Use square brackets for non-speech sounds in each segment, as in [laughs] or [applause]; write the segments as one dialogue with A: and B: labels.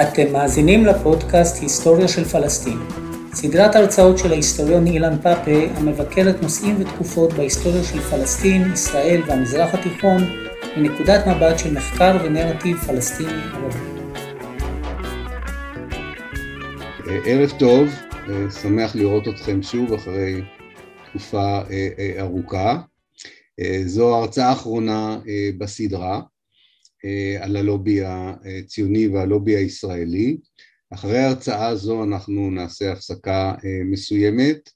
A: אתם מאזינים לפודקאסט היסטוריה של פלסטין, סדרת הרצאות של ההיסטוריון אילן פאפה המבקרת נושאים ותקופות בהיסטוריה של פלסטין, ישראל והמזרח התיכון מנקודת מבט של מחקר ונרטיב פלסטיני ערבי.
B: ערב טוב, שמח לראות אתכם שוב אחרי תקופה אה, אה, ארוכה. אה, זו ההרצאה האחרונה בסדרה על הלובי הציוני והלובי הישראלי. אחרי ההרצאה הזו אנחנו נעשה הפסקה מסוימת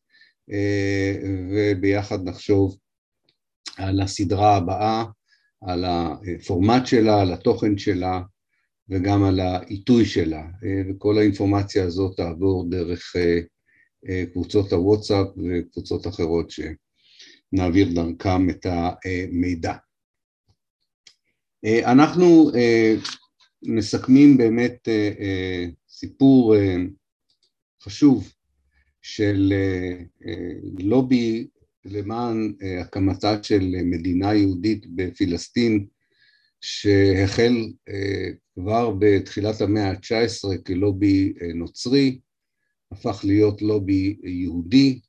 B: וביחד נחשוב על הסדרה הבאה, על הפורמט שלה, על התוכן שלה וגם על העיתוי שלה, וכל האינפורמציה הזאת תעבור דרך קבוצות הוואטסאפ וקבוצות אחרות שנעביר דרכם את המידע. אנחנו מסכמים באמת סיפור חשוב של לובי למען הקמתה של מדינה יהודית בפלסטין שהחל כבר בתחילת המאה ה-19 כלובי נוצרי, הפך להיות לובי יהודי.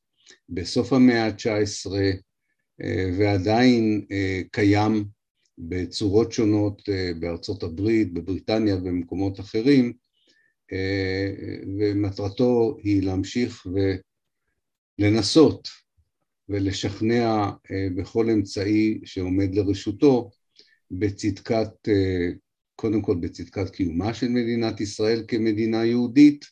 B: בסוף המאה ה-19 ועדיין קיים בצורות שונות בארצות הברית, בבריטניה ובמקומות אחרים ומטרתו היא להמשיך ולנסות ולשכנע בכל אמצעי שעומד לרשותו בצדקת, קודם כל בצדקת קיומה של מדינת ישראל כמדינה יהודית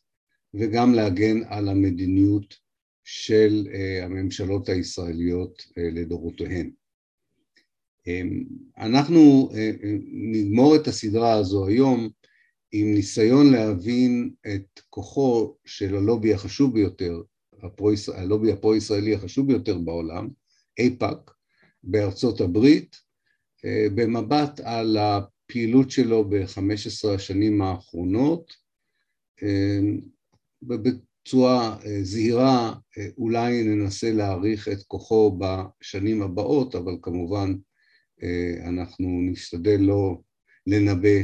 B: וגם להגן על המדיניות של הממשלות הישראליות לדורותיהן. אנחנו נגמור את הסדרה הזו היום עם ניסיון להבין את כוחו של הלובי החשוב ביותר, הלובי הפרו-ישראלי החשוב ביותר בעולם, אייפאק, בארצות הברית, במבט על הפעילות שלו ב-15 השנים האחרונות, ובצורה זהירה אולי ננסה להעריך את כוחו בשנים הבאות, אבל כמובן אנחנו נשתדל לא לנבא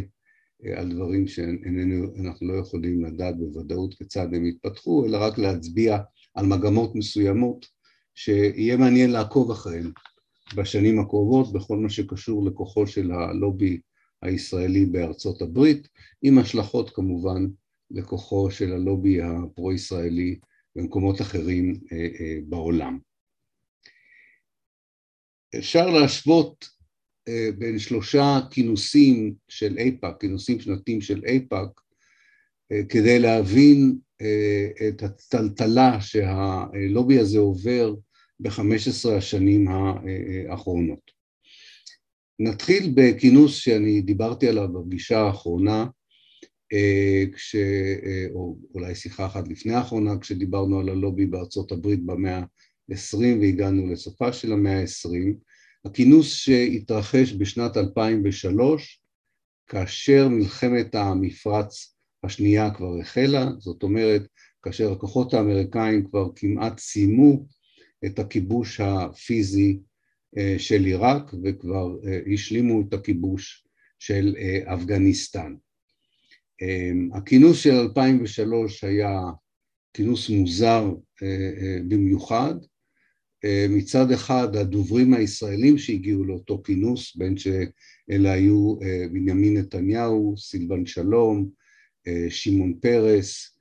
B: על דברים שאנחנו לא יכולים לדעת בוודאות כיצד הם יתפתחו, אלא רק להצביע על מגמות מסוימות שיהיה מעניין לעקוב אחריהן בשנים הקרובות בכל מה שקשור לכוחו של הלובי הישראלי בארצות הברית, עם השלכות כמובן לכוחו של הלובי הפרו-ישראלי במקומות אחרים בעולם. אפשר להשוות בין שלושה כינוסים של איפא"ק, כינוסים שנתיים של איפא"ק, כדי להבין את הטלטלה שהלובי הזה עובר ב-15 השנים האחרונות. נתחיל בכינוס שאני דיברתי עליו בפגישה האחרונה, כש... או אולי שיחה אחת לפני האחרונה, כשדיברנו על הלובי בארצות הברית במאה ה-20 והגענו לסופה של המאה ה-20, הכינוס שהתרחש בשנת 2003, כאשר מלחמת המפרץ השנייה כבר החלה, זאת אומרת, כאשר הכוחות האמריקאים כבר כמעט סיימו את הכיבוש הפיזי של עיראק וכבר השלימו את הכיבוש של אפגניסטן. הכינוס של 2003 היה כינוס מוזר במיוחד, מצד אחד הדוברים הישראלים שהגיעו לאותו כינוס, בין שאלה היו בנימין נתניהו, סילבן שלום, שמעון פרס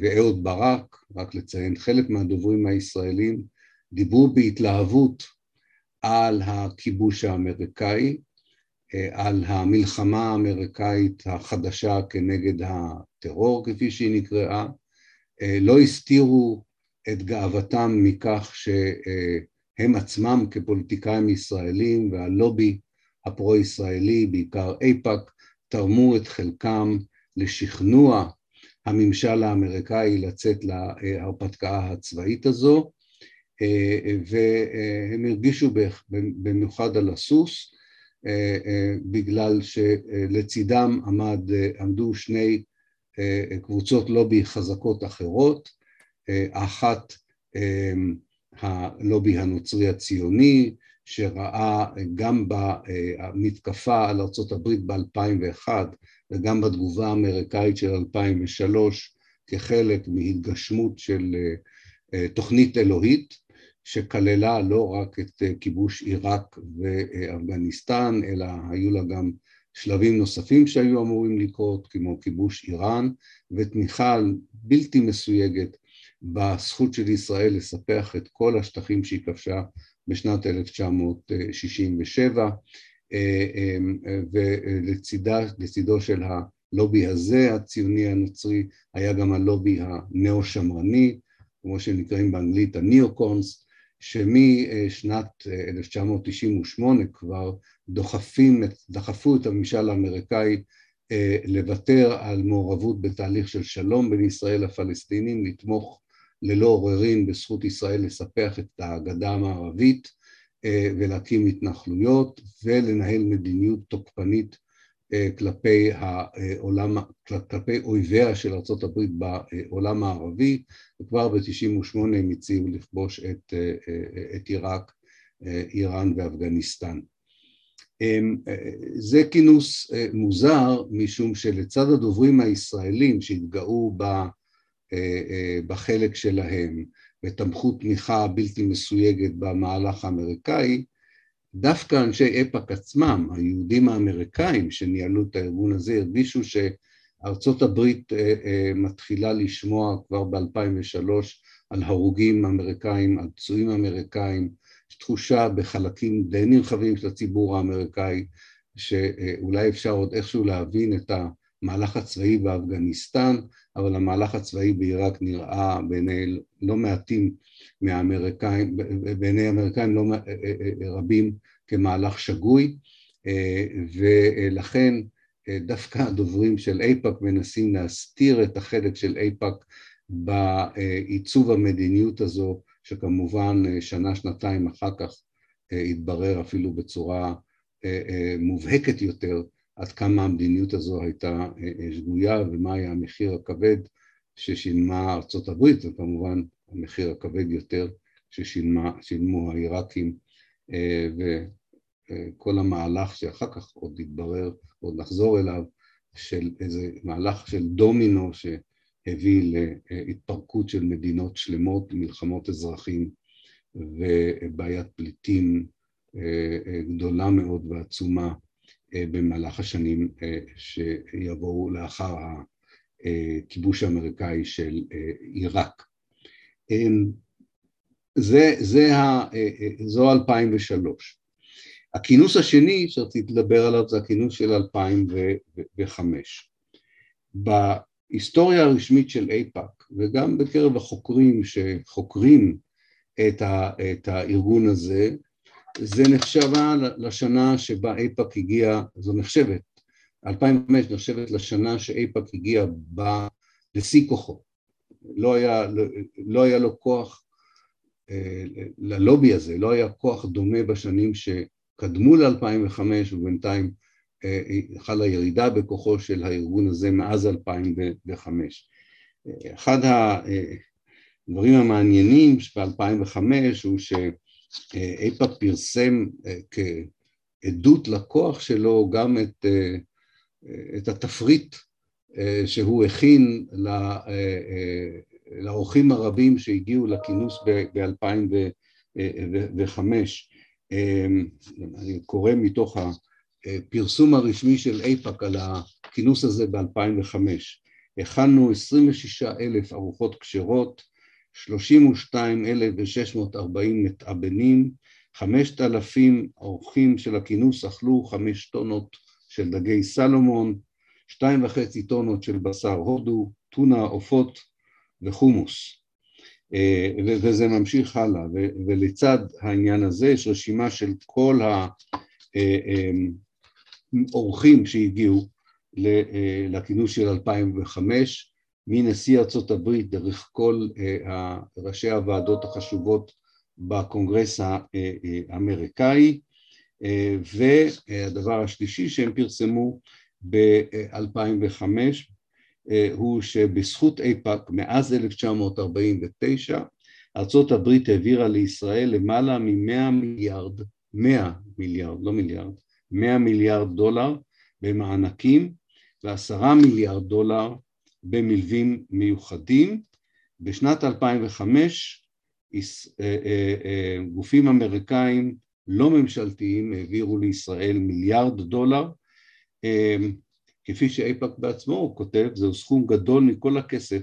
B: ואהוד ברק, רק לציין חלק מהדוברים הישראלים, דיברו בהתלהבות על הכיבוש האמריקאי, על המלחמה האמריקאית החדשה כנגד הטרור כפי שהיא נקראה, לא הסתירו את גאוותם מכך שהם עצמם כפוליטיקאים ישראלים והלובי הפרו-ישראלי, בעיקר אייפאק, תרמו את חלקם לשכנוע הממשל האמריקאי לצאת להרפתקה הצבאית הזו, והם הרגישו במיוחד על הסוס, בגלל שלצידם עמד, עמדו שני קבוצות לובי חזקות אחרות, אחת הלובי הנוצרי הציוני, שראה גם במתקפה על ארה"ב ב-2001 וגם בתגובה האמריקאית של 2003 כחלק מהתגשמות של תוכנית אלוהית שכללה לא רק את כיבוש עיראק ואפגניסטן, אלא היו לה גם שלבים נוספים שהיו אמורים לקרות, כמו כיבוש איראן, ותמיכה בלתי מסויגת בזכות של ישראל לספח את כל השטחים שהיא כבשה בשנת 1967, ולצידו של הלובי הזה, הציוני הנוצרי, היה גם הלובי הנאו-שמרני, כמו שהם נקראים באנגלית הניאו-קונס, שמשנת 1998 כבר דוחפים, דחפו את הממשל האמריקאי אה, לוותר על מעורבות בתהליך של שלום בין ישראל לפלסטינים, לתמוך ללא עוררין בזכות ישראל לספח את הגדה המערבית אה, ולהקים התנחלויות ולנהל מדיניות תוקפנית אה, כלפי העולם, כלפי אויביה של ארה"ב בעולם הערבי, וכבר ב-98' הם הציעו לכבוש את, את עיראק, איראן ואפגניסטן. אמ, זה כינוס אה, מוזר משום שלצד הדוברים הישראלים שהתגאו אה, אה, בחלק שלהם ותמכו תמיכה בלתי מסויגת במהלך האמריקאי, דווקא אנשי איפא"ק עצמם, היהודים האמריקאים שניהלו את הארגון הזה, הרגישו שארצות הברית מתחילה לשמוע כבר ב-2003 על הרוגים אמריקאים, על פצועים אמריקאים, יש תחושה בחלקים די נרחבים של הציבור האמריקאי שאולי אפשר עוד איכשהו להבין את המהלך הצבאי באפגניסטן, אבל המהלך הצבאי בעיראק נראה בעיני לא מעטים מהאמריקאים, בעיני האמריקאים לא רבים כמהלך שגוי, ולכן דווקא הדוברים של איפא"ק מנסים להסתיר את החלק של איפא"ק בעיצוב המדיניות הזו שכמובן אה, שנה, שנתיים אחר כך אה, התברר אפילו בצורה אה, מובהקת יותר עד כמה המדיניות הזו הייתה שגויה ומה היה המחיר הכבד ששילמה ארצות הברית וכמובן המחיר הכבד יותר ששילמו העיראקים וכל המהלך שאחר כך עוד התברר, עוד נחזור אליו, של איזה מהלך של דומינו ש... הביא להתפרקות של מדינות שלמות, מלחמות אזרחים ובעיית פליטים אה, אה, גדולה מאוד ועצומה. אה, במהלך השנים שיבואו לאחר הכיבוש האמריקאי של עיראק. זה, זה, זו 2003. הכינוס השני שרציתי לדבר עליו זה הכינוס של 2005. ההיסטוריה הרשמית של איפא"ק וגם בקרב החוקרים שחוקרים את, ה, את הארגון הזה, זה נחשבה לשנה שבה איפא"ק הגיע, זו נחשבת, 2005 נחשבת לשנה שאיפא"ק הגיע בה לשיא כוחו. לא היה, לא, לא היה לו כוח אה, ללובי הזה, לא היה כוח דומה בשנים שקדמו ל-2005 ובינתיים חלה ירידה בכוחו של הארגון הזה מאז 2005. אחד הדברים המעניינים ב-2005 הוא שאיפא"ק פרסם אה, כעדות לכוח שלו גם את, אה, את התפריט אה, שהוא הכין לאורחים הרבים שהגיעו לכינוס ב-2005. אני קורא מתוך. הפרסום הרשמי של איפא"ק על הכינוס הזה ב-2005. הכנו 26 אלף ארוחות כשרות, 32,640 מתאבנים, 5,000 אורחים של הכינוס אכלו 5 טונות של דגי סלומון, 2.5 טונות של בשר הודו, טונה, עופות וחומוס. אה, וזה ממשיך הלאה, ולצד העניין הזה יש רשימה של כל ה... אה, אורחים שהגיעו אה, לכינוס של 2005, מנשיא ארצות הברית דרך כל אה, ראשי הוועדות החשובות בקונגרס האמריקאי, אה, והדבר השלישי שהם פרסמו ב-2005 הוא שבזכות איפא"ק מאז 1949 ארצות הברית העבירה לישראל למעלה מ-100 מיליארד 100 מיליארד, לא מיליארד, 100 מיליארד דולר במענקים ועשרה מיליארד דולר במלווים מיוחדים. בשנת 2005 אה, אה, אה, גופים אמריקאים לא ממשלתיים העבירו לישראל מיליארד דולר, כפי שאיפא"ק בעצמו הוא כותב, זהו סכום גדול מכל הכסף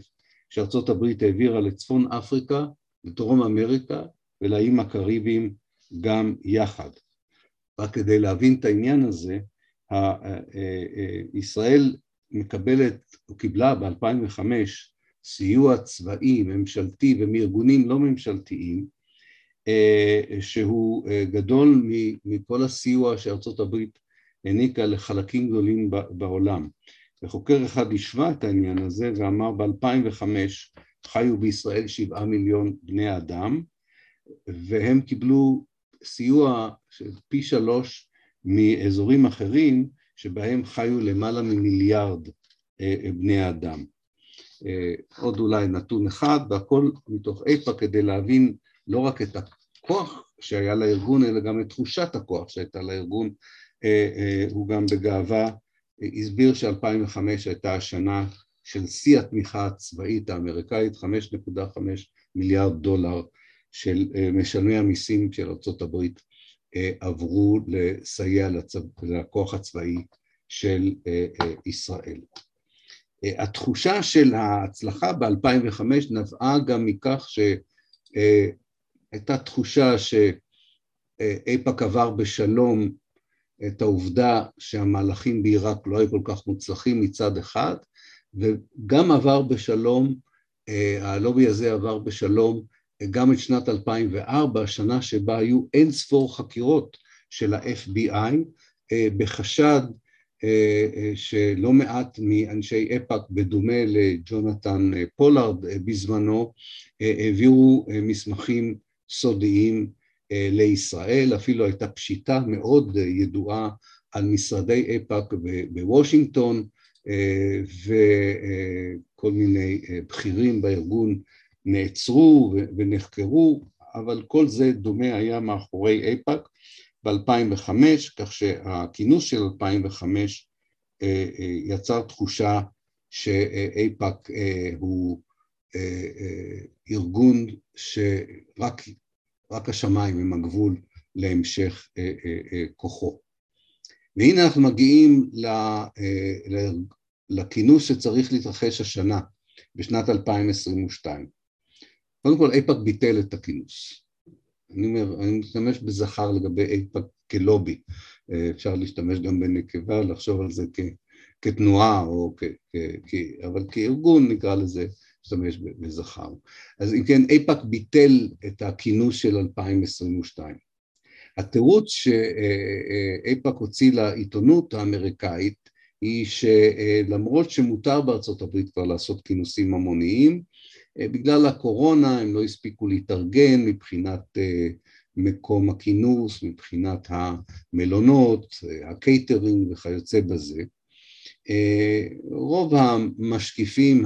B: שארצות הברית העבירה לצפון אפריקה, לדרום אמריקה ולאיים הקריביים גם יחד. רק כדי להבין את העניין הזה, ישראל מקבלת, או קיבלה ב-2005 סיוע צבאי, ממשלתי ומארגונים לא ממשלתיים, אה, שהוא אה, גדול מכל הסיוע שארצות הברית העניקה לחלקים גדולים בעולם. וחוקר אחד השווה את העניין הזה ואמר ב-2005 חיו בישראל שבעה מיליון בני אדם והם קיבלו סיוע של פי שלוש מאזורים אחרים שבהם חיו למעלה ממיליארד אה, בני אדם. אה, עוד אולי נתון אחד, והכל מתוך איפה כדי להבין לא רק את הכוח שהיה לארגון, אלא גם את תחושת הכוח שהייתה לארגון, אה, אה, הוא גם בגאווה הסביר ש-2005 הייתה השנה של שיא התמיכה הצבאית האמריקאית, 5.5 מיליארד דולר של משלמי המיסים של ארה"ב עברו לסייע לכוח הצבאי של ישראל. התחושה של ההצלחה ב-2005 נבעה גם מכך שהייתה תחושה שאיפא"ק עבר בשלום את העובדה שהמהלכים בעיראק לא היו כל כך מוצלחים מצד אחד, וגם עבר בשלום, הלובי הזה עבר בשלום גם את שנת 2004, שנה שבה היו אין ספור חקירות של ה-FBI בחשד אה, אה, שלא מעט מאנשי איפא"ק, בדומה לג'ונתן אה, פולארד בזמנו, העבירו מסמכים סודיים לישראל, אפילו הייתה פשיטה מאוד ידועה על משרדי איפא"ק בוושינגטון וכל מיני בכירים בארגון נעצרו ונחקרו, אבל כל זה דומה היה מאחורי איפא"ק ב-2005, כך שהכינוס של 2005 אה, אה, יצר תחושה שאיפא"ק אה, הוא ארגון שרק השמיים הם הגבול להמשך כוחו. והנה אנחנו מגיעים לכינוס שצריך להתרחש השנה, בשנת 2022. קודם כל איפא"ק ביטל את הכינוס. אני אומר, אני משתמש בזכר לגבי איפא"ק כלובי, אה, אפשר להשתמש גם בנקבה, לחשוב על זה כ, כתנועה, או כ, כ, כ, אבל כארגון נקרא לזה, להשתמש בזכר. אז אם כן, איפא"ק ביטל את הכינוס של 2022. התירוץ שאיפא"ק הוציא לעיתונות האמריקאית היא שלמרות שמותר בארצות הברית כבר לעשות כינוסים המוניים, אה, בגלל הקורונה הם לא הספיקו להתארגן מבחינת אה, מקום הכינוס, מבחינת המלונות, אה, הקייטרינג וכיוצא בזה. רוב המשקיפים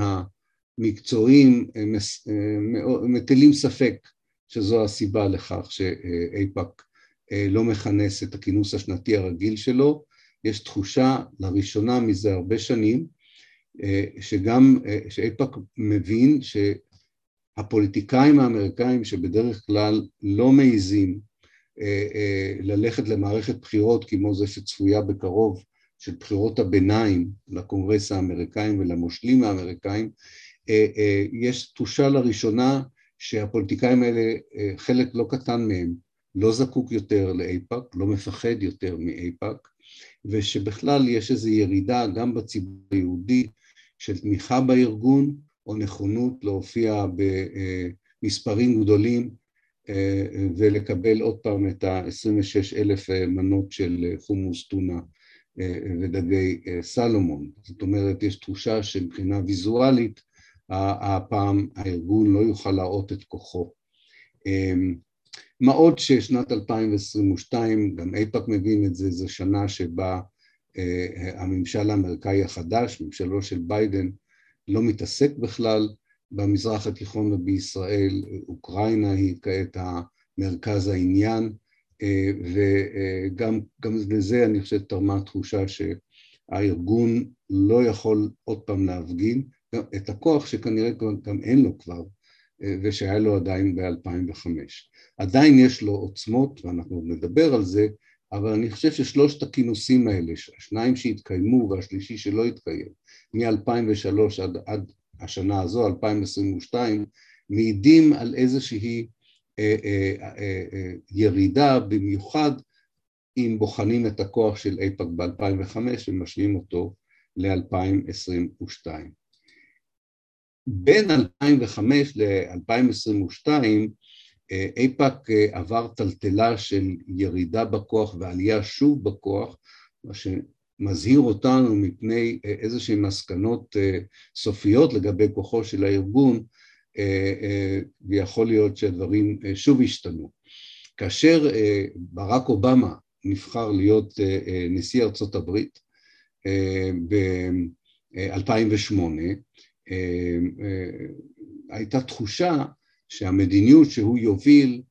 B: המקצועיים מטילים ספק שזו הסיבה לכך שאיפא"ק לא מכנס את הכינוס השנתי הרגיל שלו. יש תחושה לראשונה מזה הרבה שנים אה, שגם, אה, שאיפא"ק מבין שהפוליטיקאים האמריקאים שבדרך כלל לא מעיזים אה, ללכת למערכת בחירות כמו זה שצפויה בקרוב של בחירות הביניים לקונגרס האמריקאים ולמושלים האמריקאים, יש תחושה לראשונה שהפוליטיקאים האלה, חלק לא קטן מהם, לא זקוק יותר לאיפא"ק, לא מפחד יותר מאיפא"ק, ושבכלל יש איזו ירידה גם בציבור היהודי של תמיכה בארגון או נכונות להופיע במספרים גדולים אה, ולקבל עוד פעם את ה-26 אלף אה, מנות של חומוס טונה אה, ודגי סלומון. זאת אומרת, יש תחושה שמבחינה ויזואלית הפעם הארגון לא יוכל להראות את כוחו. מה עוד ששנת 2022, גם איפא"ק מבין את זה, זו שנה שבה אה, הממשל האמריקאי החדש, ממשלו של ביידן, לא מתעסק בכלל במזרח התיכון ובישראל, אוקראינה היא כעת מרכז העניין, וגם לזה אני חושב תרמה תחושה שהארגון לא יכול עוד פעם להפגין את הכוח שכנראה גם אין לו כבר ושהיה לו עדיין ב-2005. עדיין יש לו עוצמות ואנחנו נדבר על זה, אבל אני חושב ששלושת הכינוסים האלה, השניים שהתקיימו והשלישי שלא התקיים, מ-2003 עד, עד השנה הזו, 2022, מעידים על איזושהי אה, אה, אה, אה, ירידה, במיוחד אם בוחנים את הכוח של איפא"ק ב-2005 ומשווים אותו ל-2022. בין 2005 ל-2022 איפא"ק אה, עבר טלטלה של ירידה בכוח ועלייה שוב בכוח, מה שמזהיר אותנו מפני אה, איזשהן מסקנות אה, סופיות לגבי כוחו של הארגון, ויכול להיות שהדברים שוב השתנו. כאשר ברק אובמה נבחר להיות נשיא ארצות הברית ב-2008, הייתה תחושה שהמדיניות שהוא יוביל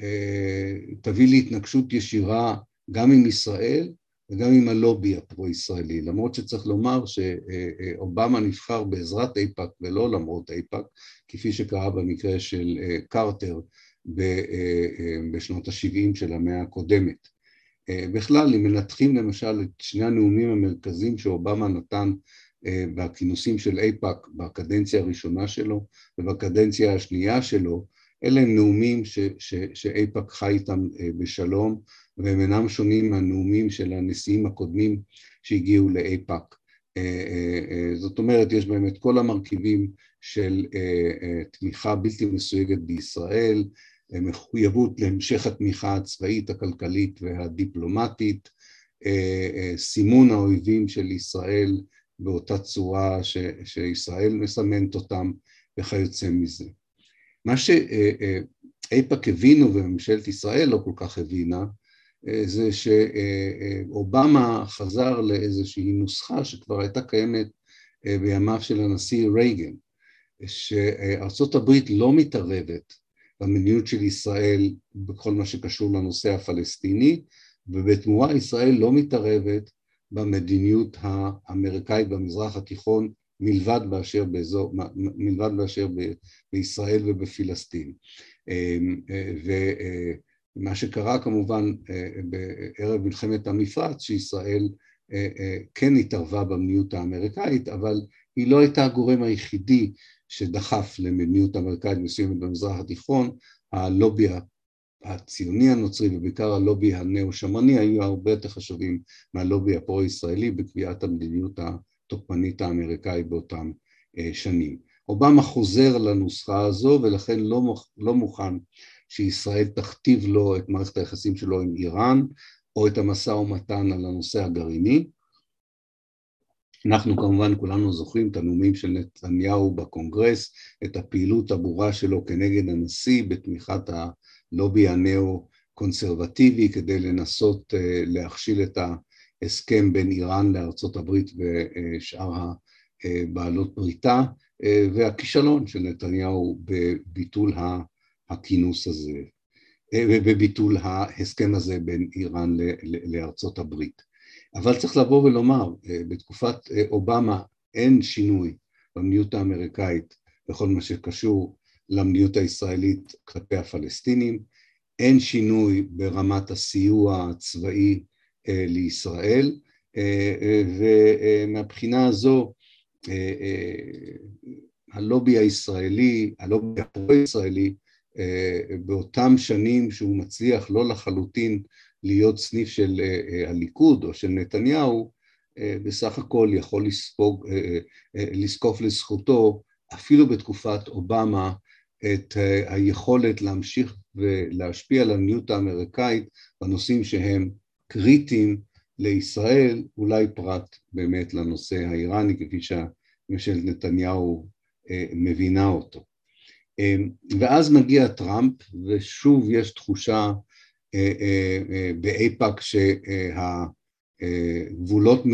B: אה, תביא להתנגשות ישירה גם עם ישראל וגם עם הלובי הפרו-ישראלי, למרות שצריך לומר שאובמה נבחר בעזרת אייפא"ק ולא למרות אייפא"ק, כפי שקרה במקרה של אה, קרטר אה, בשנות ה-70 של המאה הקודמת. בכלל, אם מנתחים למשל את שני הנאומים המרכזיים שאובמה נתן בכינוסים של אייפא"ק בקדנציה הראשונה שלו ובקדנציה השנייה שלו, אלה הם נאומים שאייפא"ק חי איתם אה, בשלום והם אינם שונים מהנאומים של הנשיאים הקודמים שהגיעו לאייפא"ק. אה, אה, זאת אומרת, יש בהם את כל המרכיבים של תמיכה בלתי מסויגת בישראל, מחויבות להמשך התמיכה הצבאית, הכלכלית והדיפלומטית, סימון האויבים של ישראל באותה צורה ש, שישראל מסמנת אותם וכיוצא מזה. מה שאיפא"ק הבינו וממשלת ישראל לא כל כך הבינה אה, זה שאובמה חזר לאיזושהי נוסחה שכבר הייתה קיימת אה, בימיו של הנשיא רייגן, שארצות הברית לא מתערבת במדיניות של ישראל בכל מה שקשור לנושא הפלסטיני ובתמורה ישראל לא מתערבת במדיניות האמריקאית במזרח התיכון מלבד באשר, באזור, מלבד באשר ב, בישראל ובפלסטין. אמ, ומה שקרה כמובן אה, בערב מלחמת המפרץ, שישראל אה, אה, כן התערבה במדיניות האמריקאית, אבל היא לא הייתה הגורם היחידי שדחף למדיניות אמריקאית מסוימת במזרח התיכון, הלובי הציוני הנוצרי ובעיקר הלובי הנאו-שמרני היו הרבה יותר חשובים מהלובי הפרו-ישראלי בקביעת המדיניות התוקפנית האמריקאית באותם אה, שנים. אובמה חוזר לנוסחה הזו ולכן לא, לא מוכן שישראל תכתיב לו את מערכת היחסים שלו עם איראן או את המשא ומתן על הנושא הגרעיני. אנחנו כמובן כולנו זוכרים את הנאומים של נתניהו בקונגרס, את הפעילות הברורה שלו כנגד הנשיא בתמיכת הלובי הנאו-קונסרבטיבי כדי לנסות אה, להכשיל את ההסכם בין איראן לארצות הברית ושאר הבעלות בריתה, אה, והכישלון של נתניהו בביטול הכינוס הזה, אה, ובביטול ההסכם הזה בין איראן לארצות הברית. אבל צריך לבוא ולומר, בתקופת אובמה אין שינוי במדיניות האמריקאית בכל מה שקשור למדיניות הישראלית כלפי הפלסטינים, אין שינוי ברמת הסיוע הצבאי אה, לישראל, אה, אה, ומהבחינה הזו הלובי הישראלי, הלובי הפרו-ישראלי, באותם שנים שהוא מצליח לא לחלוטין להיות סניף של הליכוד או של נתניהו, בסך הכל יכול לספוג, לזקוף לזכותו אפילו בתקופת אובמה את אה, היכולת להמשיך ולהשפיע על המדיניות האמריקאית בנושאים שהם קריטיים לישראל, אולי פרט באמת לנושא האיראני כפי שממשלת נתניהו אה, מבינה אותו. אה, ואז מגיע טראמפ ושוב יש תחושה באיפא"ק שהגבולות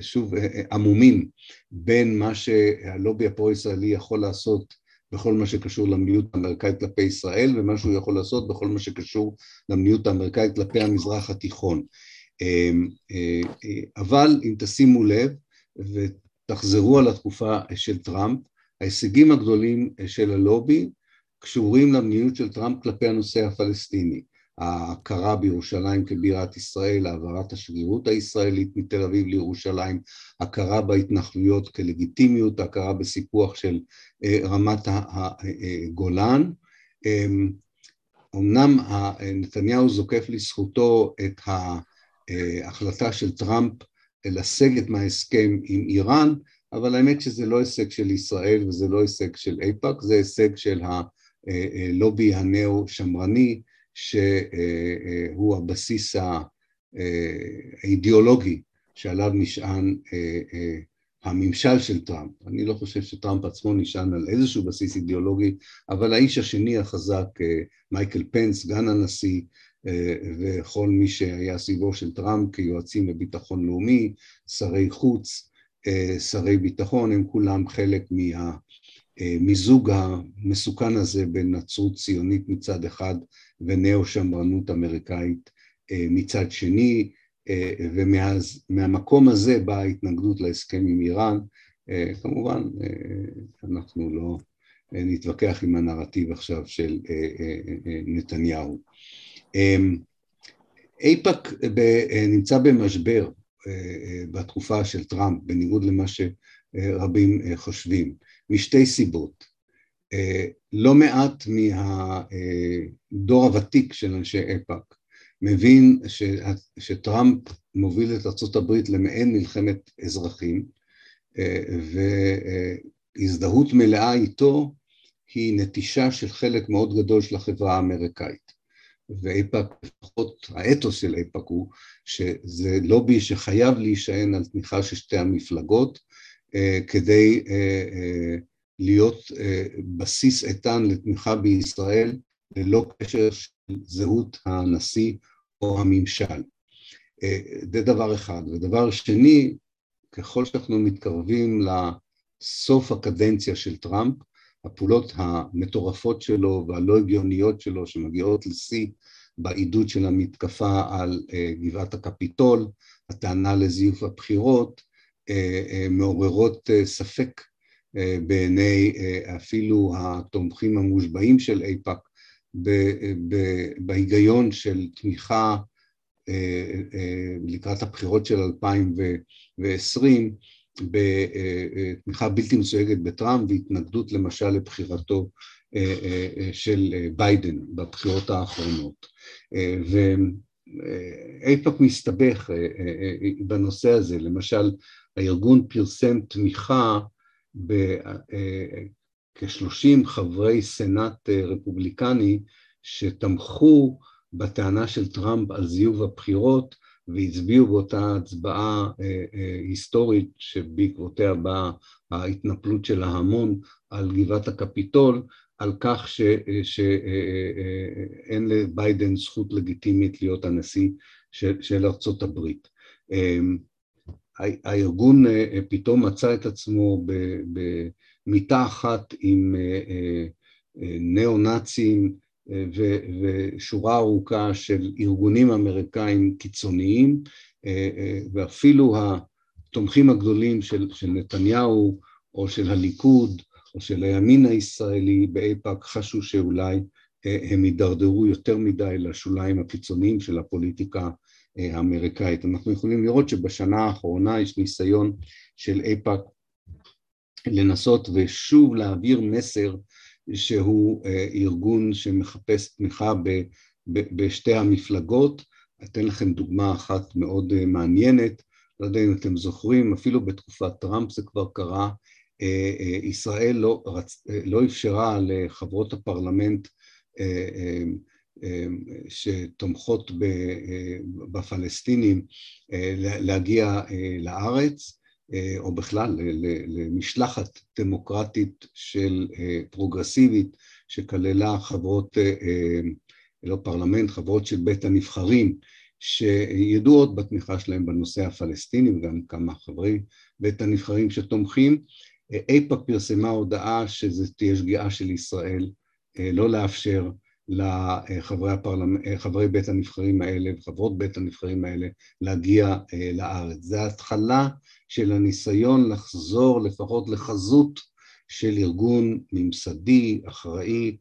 B: שוב עמומים בין מה שהלובי הפרו-ישראלי יכול לעשות בכל מה שקשור למדיניות האמריקאית כלפי ישראל ומה שהוא יכול לעשות בכל מה שקשור למדיניות האמריקאית כלפי המזרח התיכון. אבל אם תשימו לב ותחזרו על התקופה של טראמפ, ההישגים הגדולים של הלובי קשורים למדיניות של טראמפ כלפי הנושא הפלסטיני. ההכרה בירושלים כבירת ישראל, העברת השגרירות הישראלית מתל אביב לירושלים, הכרה בהתנחלויות כלגיטימיות, הכרה בסיפוח של אה, רמת הגולן. אמנם נתניהו זוקף לזכותו את ההחלטה של טראמפ לסגת מההסכם עם איראן, אבל האמת שזה לא הישג של ישראל וזה לא הישג של איפא"ק, זה הישג של הלובי הנאו-שמרני שהוא הבסיס האידיאולוגי שעליו נשען הממשל של טראמפ. אני לא חושב שטראמפ עצמו נשען על איזשהו בסיס אידיאולוגי, אבל האיש השני החזק, מייקל פנס, סגן הנשיא, וכל מי שהיה סביבו של טראמפ כיועצים לביטחון לאומי, שרי חוץ, שרי ביטחון, הם כולם חלק מהמיזוג המסוכן הזה בין נצרות ציונית מצד אחד ונאו-שמרנות אמריקאית מצד שני, ומהמקום הזה באה ההתנגדות להסכם עם איראן. כמובן, אנחנו לא נתווכח עם הנרטיב עכשיו של נתניהו. אייפאק נמצא במשבר בתקופה של טראמפ, בניגוד למה שרבים חושבים, משתי סיבות. לא מעט מהדור הוותיק של אנשי אייפאק מבין ש, שטראמפ מוביל את ארה"ב למעין מלחמת אזרחים והזדהות מלאה איתו היא נטישה של חלק מאוד גדול של החברה האמריקאית. ואיפא"ק, לפחות האתוס של איפא"ק הוא שזה לובי שחייב להישען על תמיכה של שתי המפלגות כדי להיות בסיס איתן לתמיכה בישראל ללא קשר של זהות הנשיא או הממשל. זה דבר אחד. ודבר שני, ככל שאנחנו מתקרבים לסוף הקדנציה של טראמפ, הפעולות המטורפות שלו והלא הגיוניות שלו שמגיעות לשיא בעידוד של המתקפה על גבעת הקפיטול, הטענה לזיוף הבחירות, מעוררות ספק בעיני אפילו התומכים המושבעים של איפא"ק בהיגיון של תמיכה לקראת הבחירות של 2020 בתמיכה בלתי מסויגת בטראמפ והתנגדות למשל לבחירתו של ביידן בבחירות האחרונות. ואיפא"ק מסתבך בנושא הזה, למשל הארגון פרסם תמיכה בכ-30 חברי סנאט רפובליקני שתמכו בטענה של טראמפ על זיוף הבחירות והצביעו באותה הצבעה היסטורית שבעקבותיה באה ההתנפלות של ההמון על גבעת הקפיטול, על כך ש, שאין לביידן זכות לגיטימית להיות הנשיא של, של ארצות הברית. הארגון פתאום מצא את עצמו במיטה אחת עם ניאו-נאצים ושורה ארוכה של ארגונים אמריקאים קיצוניים ואפילו התומכים הגדולים של, של נתניהו או של הליכוד או של הימין הישראלי באיפא"ק חשו שאולי הם יידרדרו יותר מדי לשוליים הקיצוניים של הפוליטיקה האמריקאית. אנחנו יכולים לראות שבשנה האחרונה יש ניסיון של איפא"ק לנסות ושוב להעביר מסר שהוא ארגון שמחפש תמיכה בשתי המפלגות. אתן לכם דוגמה אחת מאוד מעניינת, לא יודע אם אתם זוכרים, אפילו בתקופת טראמפ זה כבר קרה, ישראל לא, רצ... לא אפשרה לחברות הפרלמנט שתומכות בפלסטינים להגיע לארץ, או בכלל למשלחת דמוקרטית של פרוגרסיבית שכללה חברות, לא פרלמנט, חברות של בית הנבחרים שידועות בתמיכה שלהם בנושא הפלסטיני וגם כמה חברי בית הנבחרים שתומכים. איפא"ק פרסמה הודעה שזו תהיה שגיאה של ישראל לא לאפשר לחברי הפרלמנט, חברי בית הנבחרים האלה וחברות בית הנבחרים האלה להגיע לארץ. זה ההתחלה של הניסיון לחזור לפחות לחזות של ארגון ממסדי, אחראי,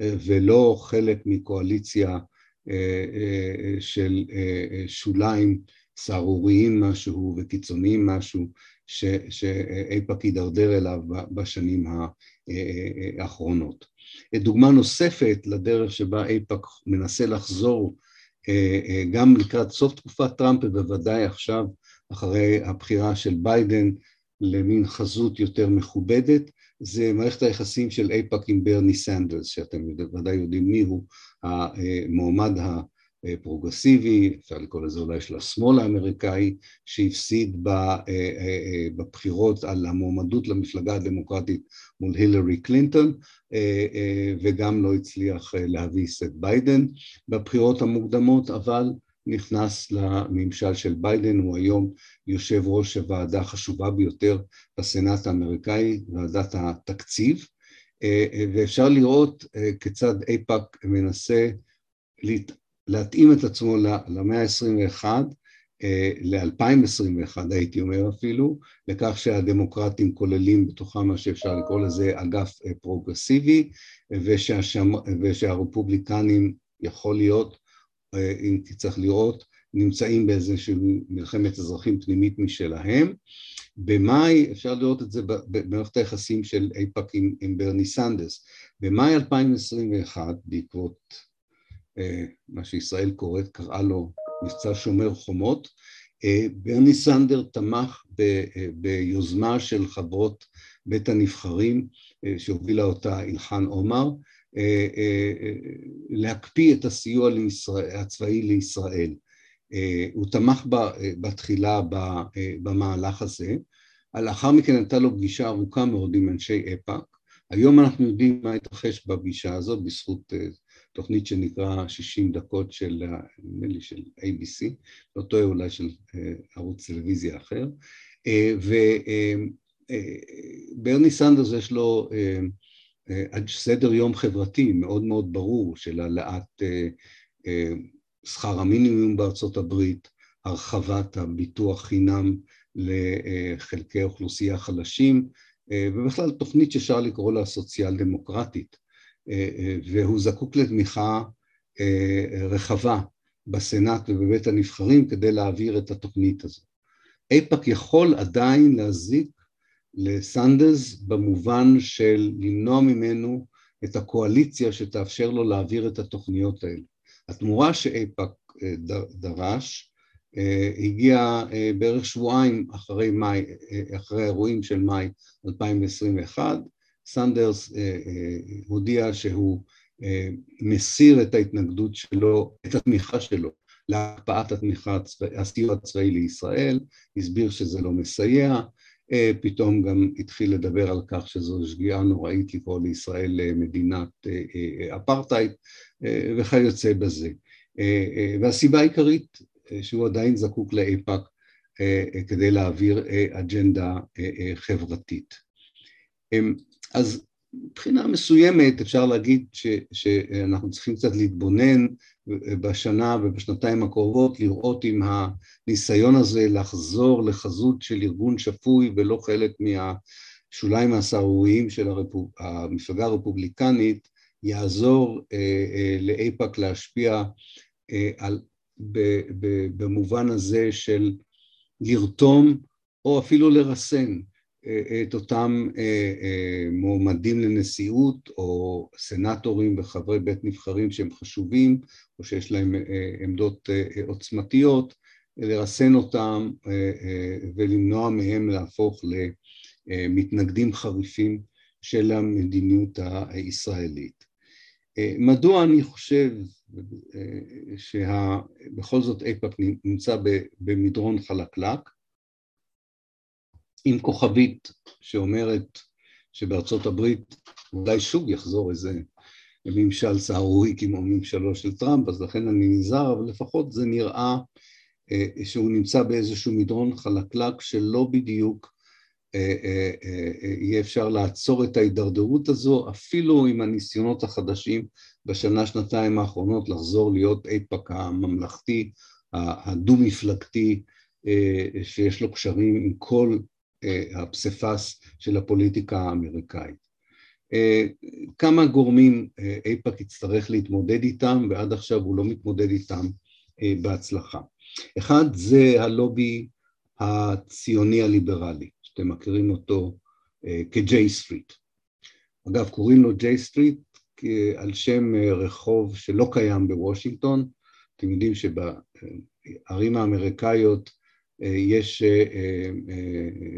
B: ולא חלק מקואליציה של שוליים סהרוריים משהו וקיצוניים משהו שאיפא"ק הידרדר אליו בשנים האחרונות. דוגמה נוספת לדרך שבה איפא"ק מנסה לחזור גם לקראת סוף תקופת טראמפ ובוודאי עכשיו אחרי הבחירה של ביידן למין חזות יותר מכובדת, זה מערכת היחסים של איפא"ק עם ברני סנדרס, שאתם ודאי יודעים מי הוא המועמד הפרוגרסיבי, אפשר לקרוא לזה אולי של השמאל האמריקאי, שהפסיד בבחירות על המועמדות למפלגה הדמוקרטית מול הילרי קלינטון, וגם לא הצליח להביס את ביידן בבחירות המוקדמות, אבל נכנס לממשל של ביידן, הוא היום יושב ראש הוועדה החשובה ביותר בסנאט האמריקאי, ועדת התקציב, ואפשר לראות כיצד איפא"ק מנסה להתאים את עצמו למאה ה-21, ל-2021 הייתי אומר אפילו, לכך שהדמוקרטים כוללים בתוכם מה שאפשר לקרוא לזה אגף פרוגרסיבי, ושהרפובליקנים יכול להיות אם תצטרך לראות, נמצאים באיזושהי מלחמת אזרחים פנימית משלהם. במאי, אפשר לראות את זה במערכת היחסים של איפא"ק עם, עם ברני סנדרס. במאי 2021, בעקבות אה, מה שישראל קוראת, קראה לו מבצע שומר חומות, אה, ברני סנדר תמך ב, אה, ביוזמה של חברות בית הנבחרים אה, שהובילה אותה אילחן עומר, אה, אה, אה, להקפיא את הסיוע לישראל, הצבאי לישראל. הוא תמך בתחילה במהלך הזה, לאחר מכן הייתה לו פגישה ארוכה מאוד עם אנשי איפא"ק, היום אנחנו יודעים מה התרחש בפגישה הזאת בזכות תוכנית שנקרא 60 דקות של, נדמה לי של ABC, לא טועה אולי של ערוץ טלוויזיה אחר, וברני סנדרס יש לו סדר יום חברתי מאוד מאוד ברור של העלאת אה, אה, שכר המינימום בארצות הברית, הרחבת הביטוח חינם לחלקי אוכלוסייה חלשים, אה, ובכלל תוכנית שאפשר לקרוא לה סוציאל דמוקרטית, והוא זקוק לתמיכה רחבה בסנאט ובבית הנבחרים כדי להעביר את התוכנית הזו. איפא"ק יכול עדיין להזיק לסנדרס במובן של למנוע ממנו את הקואליציה שתאפשר לו להעביר את התוכניות האלה. התמורה שאיפא"ק אה, דרש אה, הגיעה אה, בערך שבועיים אחרי מאי, אחרי האירועים של מאי 2021, סנדרס הודיע שהוא מסיר את ההתנגדות שלו, את התמיכה שלו להקפאת התמיכה, הסיוע הצבאי לישראל, הסביר שזה לא מסייע, אה, פתאום גם התחיל לדבר על כך שזו שגיאה נוראית לקרוא לישראל מדינת אה, אה, אפרטהייד וכיוצא בזה. והסיבה העיקרית שהוא עדיין זקוק לאיפא"ק כדי להעביר אג'נדה חברתית. אז מבחינה מסוימת אפשר להגיד ש, שאנחנו צריכים קצת להתבונן בשנה ובשנתיים הקרובות, לראות אם הניסיון הזה לחזור לחזות של ארגון שפוי ולא חלק מהשוליים הסהרוריים של הרפוב... המפלגה הרפובליקנית, יעזור אה, אה, לאיפא"ק להשפיע אה, על, ב, ב, במובן הזה של לרתום או אפילו לרסן את אותם אה, אה, מועמדים לנשיאות או סנטורים וחברי בית נבחרים שהם חשובים או שיש להם אה, עמדות עוצמתיות, לרסן אותם ולמנוע מהם להפוך למתנגדים חריפים של המדיניות הישראלית. מדוע אני חושב שבכל זאת איפא"ק נמצא במדרון חלקלק? עם כוכבית שאומרת שבארצות הברית אולי שוב יחזור איזה ממשל סהרורי כמו ממשלו של טראמפ, אז לכן אני נזהר, אבל לפחות זה נראה אה, שהוא נמצא באיזשהו מדרון חלקלק שלא בדיוק יהיה אפשר לעצור את ההידרדרות הזו, אפילו עם הניסיונות החדשים בשנה, שנתיים האחרונות לחזור להיות איפא"ק הממלכתי, הדו-מפלגתי, שיש לו קשרים עם כל הפסיפס של הפוליטיקה האמריקאית. כמה גורמים איפא"ק יצטרך להתמודד איתם, ועד עכשיו הוא לא מתמודד איתם בהצלחה. אחד זה הלובי הציוני הליברלי, שאתם מכירים אותו כ-J Street. אגב, קוראים לו J Street על שם רחוב שלא קיים בוושינגטון. אתם יודעים שבערים האמריקאיות יש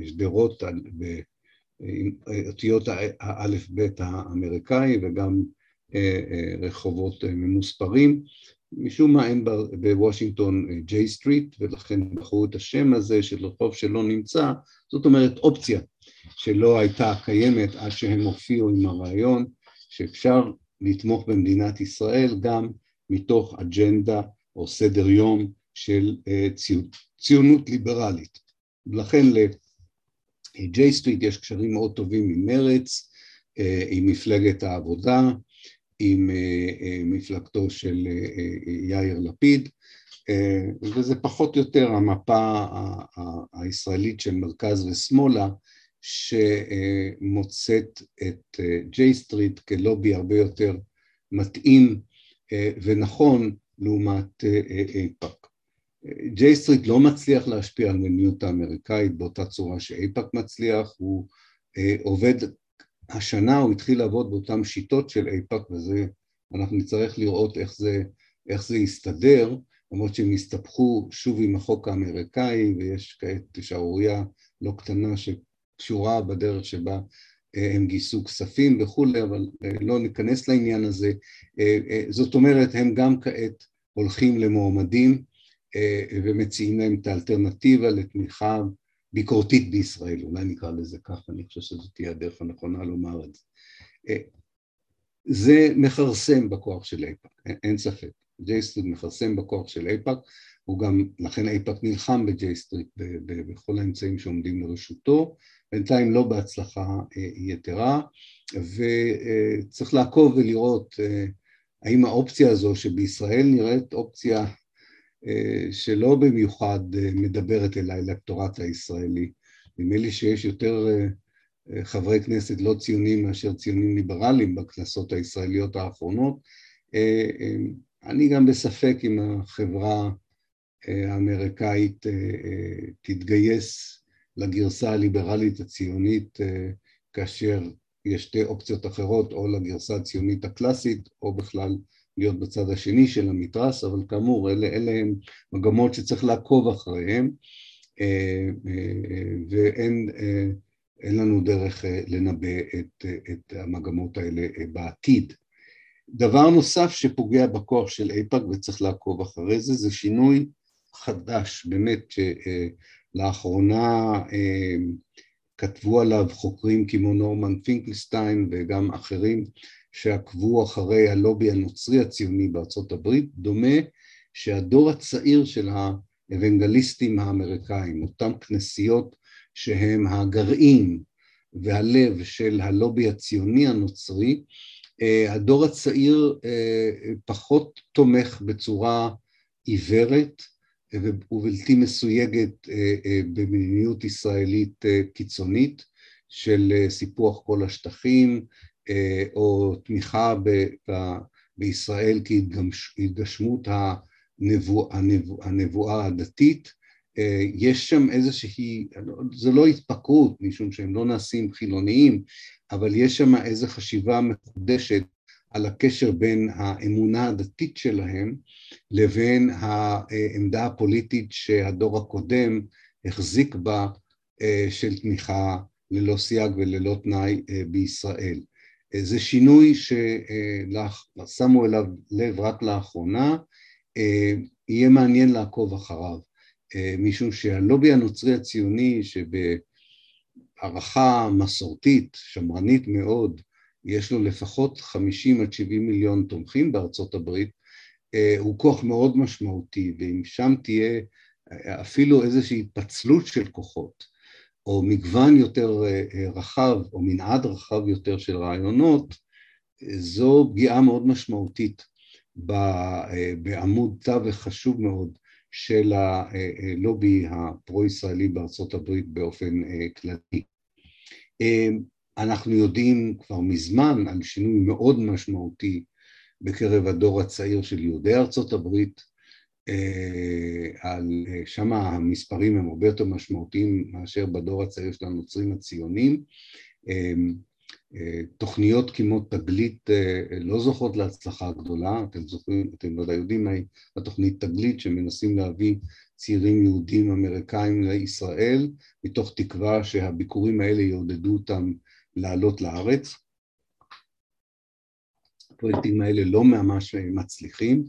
B: שדרות באותיות האלף-בית האמריקאי וגם רחובות ממוספרים. משום מה אין בוושינגטון J Street ולכן בחרו את השם הזה של רחוב שלא נמצא, זאת אומרת אופציה שלא הייתה קיימת עד שהם הופיעו עם הרעיון שאפשר לתמוך במדינת ישראל גם מתוך אג'נדה או סדר יום של ציונות ליברלית. לכן לג'יי סטריט יש קשרים מאוד טובים עם מרץ, עם מפלגת העבודה, עם מפלגתו של יאיר לפיד, וזה פחות או יותר המפה הישראלית של מרכז ושמאלה שמוצאת את ג'יי סטריט כלובי הרבה יותר מתאים ונכון לעומת איפא"ק. ג'יי סטריט לא מצליח להשפיע על מדיניות האמריקאית באותה צורה שאיפא"ק מצליח, הוא עובד השנה הוא התחיל לעבוד באותן שיטות של איפא"ק וזה, אנחנו נצטרך לראות איך זה, איך זה יסתדר, למרות שהם הסתבכו שוב עם החוק האמריקאי ויש כעת שערורייה לא קטנה שקשורה בדרך שבה הם גייסו כספים וכולי, אבל לא ניכנס לעניין הזה. זאת אומרת, הם גם כעת הולכים למועמדים ומציעים להם את האלטרנטיבה לתמיכה ביקורתית בישראל, אולי נקרא לזה ככה, אני חושב שזאת תהיה הדרך הנכונה לומר את זה. זה מכרסם בכוח של איפא"ק, אין ספק. ג'יי סטריט מכרסם בכוח של איפא"ק, הוא גם, לכן איפא"ק נלחם בג'יי סטריט בכל האמצעים שעומדים לרשותו, בינתיים לא בהצלחה יתרה, וצריך לעקוב ולראות האם האופציה הזו שבישראל נראית אופציה שלא במיוחד מדברת אל האלקטורט הישראלי. נדמה לי שיש יותר חברי כנסת לא ציונים מאשר ציונים ליברליים בכנסות הישראליות האחרונות. אני גם בספק אם החברה האמריקאית תתגייס לגרסה הליברלית הציונית כאשר יש שתי אופציות אחרות, או לגרסה הציונית הקלאסית, או בכלל להיות בצד השני של המתרס, אבל כאמור, אלה, אלה הם מגמות שצריך לעקוב אחריהן, ואין לנו דרך לנבא את, את המגמות האלה בעתיד. דבר נוסף שפוגע בכוח של איפא"ק וצריך לעקוב אחרי זה, זה שינוי חדש, באמת, שלאחרונה כתבו עליו חוקרים כמו נורמן פינקלסטיין וגם אחרים שעקבו אחרי הלובי הנוצרי הציוני בארצות הברית, דומה שהדור הצעיר של האוונגליסטים האמריקאים, אותם כנסיות שהם הגרעין והלב של הלובי הציוני הנוצרי, הדור הצעיר פחות תומך בצורה עיוורת ובלתי מסויגת במדיניות ישראלית קיצונית של סיפוח כל השטחים או תמיכה ב, ב, בישראל כהתגשמות הנבוא, הנבוא, הנבואה הדתית, יש שם איזושהי, זה לא התפקרות משום שהם לא נעשים חילוניים, אבל יש שם איזו חשיבה מחודשת על הקשר בין האמונה הדתית שלהם לבין העמדה הפוליטית שהדור הקודם החזיק בה של תמיכה ללא סייג וללא תנאי בישראל. זה שינוי ששמו אליו לב רק לאחרונה, יהיה מעניין לעקוב אחריו, משום שהלובי הנוצרי הציוני שבהערכה מסורתית, שמרנית מאוד, יש לו לפחות 50 עד 70 מיליון תומכים בארצות הברית, הוא כוח מאוד משמעותי, ואם שם תהיה אפילו איזושהי התפצלות של כוחות, או מגוון יותר רחב או מנעד רחב יותר של רעיונות, זו פגיעה מאוד משמעותית בעמוד תווך חשוב מאוד של הלובי הפרו-ישראלי בארצות הברית באופן כללי. אנחנו יודעים כבר מזמן על שינוי מאוד משמעותי בקרב הדור הצעיר של יהודי ארצות הברית, על, שם המספרים הם הרבה יותר משמעותיים מאשר בדור הצעיר של הנוצרים הציונים. תוכניות כמו תגלית לא זוכות להצלחה גדולה, אתם זוכרים, אתם ודאי יודעים מהי התוכנית תגלית שמנסים להביא צעירים יהודים אמריקאים לישראל מתוך תקווה שהביקורים האלה יעודדו אותם לעלות לארץ. הפרויקטים האלה לא ממש מצליחים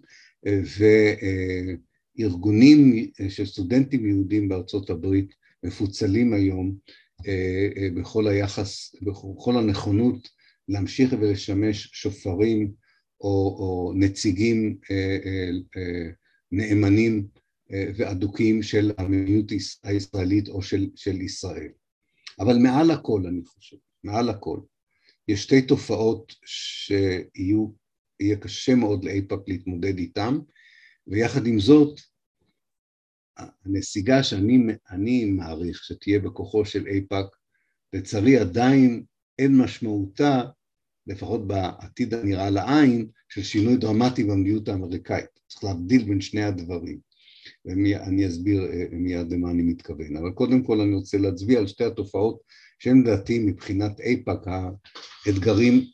B: וארגונים של סטודנטים יהודים בארצות הברית מפוצלים היום בכל היחס, בכל הנכונות להמשיך ולשמש שופרים או, או נציגים נאמנים ואדוקים של המדיניות הישראלית או של, של ישראל. אבל מעל הכל, אני חושב, מעל הכל, יש שתי תופעות שיהיה קשה מאוד לאיפא"ק להתמודד איתן, ויחד עם זאת, הנסיגה שאני מעריך שתהיה בכוחו של איפא"ק, לצערי עדיין אין משמעותה, לפחות בעתיד הנראה לעין, של שינוי דרמטי במדיניות האמריקאית. צריך להבדיל בין שני הדברים. ואני אסביר אה, מיד למה אני מתכוון. אבל קודם כל אני רוצה להצביע על שתי התופעות שהן לדעתי מבחינת איפא"ק האתגרים,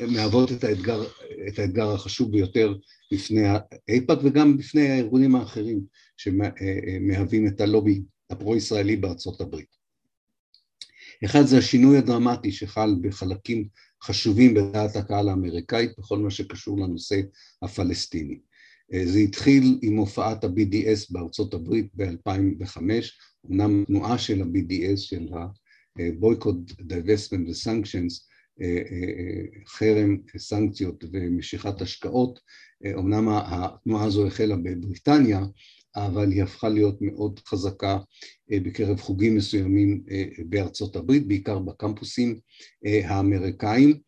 B: מהוות את האתגר, את האתגר החשוב ביותר בפני איפא"ק וגם בפני הארגונים האחרים שמהווים את הלובי הפרו-ישראלי בארצות הברית. אחד זה השינוי הדרמטי שחל בחלקים חשובים בדעת הקהל האמריקאית בכל מה שקשור לנושא הפלסטיני. זה התחיל עם הופעת ה-BDS בארצות הברית ב-2005, אמנם תנועה של ה-BDS, של ה-Boycott, Divestment ו-Sanctions, חרם, סנקציות ומשיכת השקעות, אמנם התנועה הזו החלה בבריטניה, אבל היא הפכה להיות מאוד חזקה בקרב חוגים מסוימים בארצות הברית, בעיקר בקמפוסים האמריקאים,